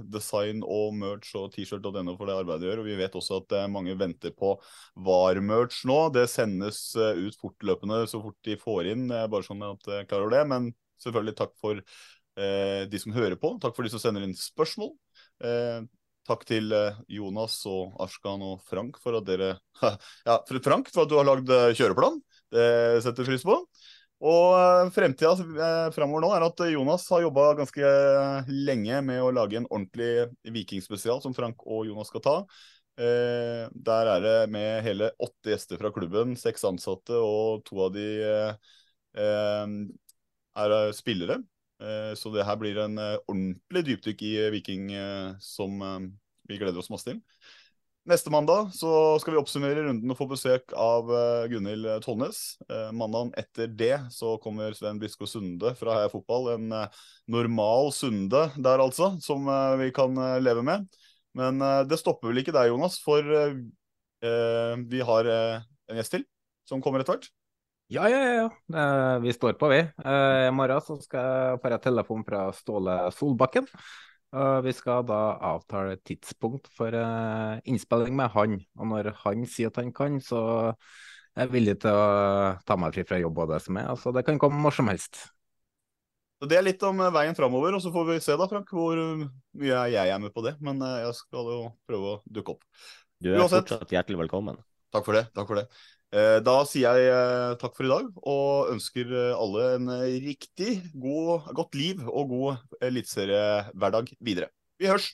design og merch og T-shirt.no for det arbeidet de gjør. Og vi vet også at mange venter på VAR-merch nå. Det sendes ut fortløpende så fort de får inn, bare sånn at jeg klarer det. Men selvfølgelig takk for de som hører på. Takk for de som sender inn spørsmål. Takk til eh, Jonas og Ashkan og Frank for at dere Ja, Frank for at du har lagd eh, kjøreplan. Det setter frys på. Og eh, fremtida framover nå er at Jonas har jobba ganske lenge med å lage en ordentlig vikingspesial som Frank og Jonas skal ta. Der er det med hele åtte gjester fra klubben, seks ansatte, og to av de er spillere. Eh, Så det her blir en eh, ordentlig dypdykk i eh, Viking som vi gleder oss masse til. Neste mandag så skal vi oppsummere runden og få besøk av Gunhild Tollnes. Mandagen etter det så kommer Sven Bisko Sunde fra Heia Fotball. En normal Sunde der altså, som vi kan leve med. Men det stopper vel ikke der, Jonas, for vi har en gjest til som kommer etter hvert. Ja, ja, ja. ja. Eh, vi står på, vi. Eh, I morgen så skal jeg få en telefon fra Ståle Solbakken. Og vi skal da avtale tidspunkt for eh, innspilling med han. Og når han sier at han kan, så er jeg villig til å ta meg fri fra jobb og det som er. Altså, det kan komme når som helst. Så Det er litt om eh, veien framover, og så får vi se da, Frank, hvor mye jeg er med på det. Men eh, jeg skal jo prøve å dukke opp. Du er Uansett. fortsatt hjertelig velkommen. Takk for det. takk for det. Eh, Da sier jeg eh, takk for i dag, og ønsker eh, alle en riktig god, godt liv og god eliteseriehverdag videre. Vi hørs!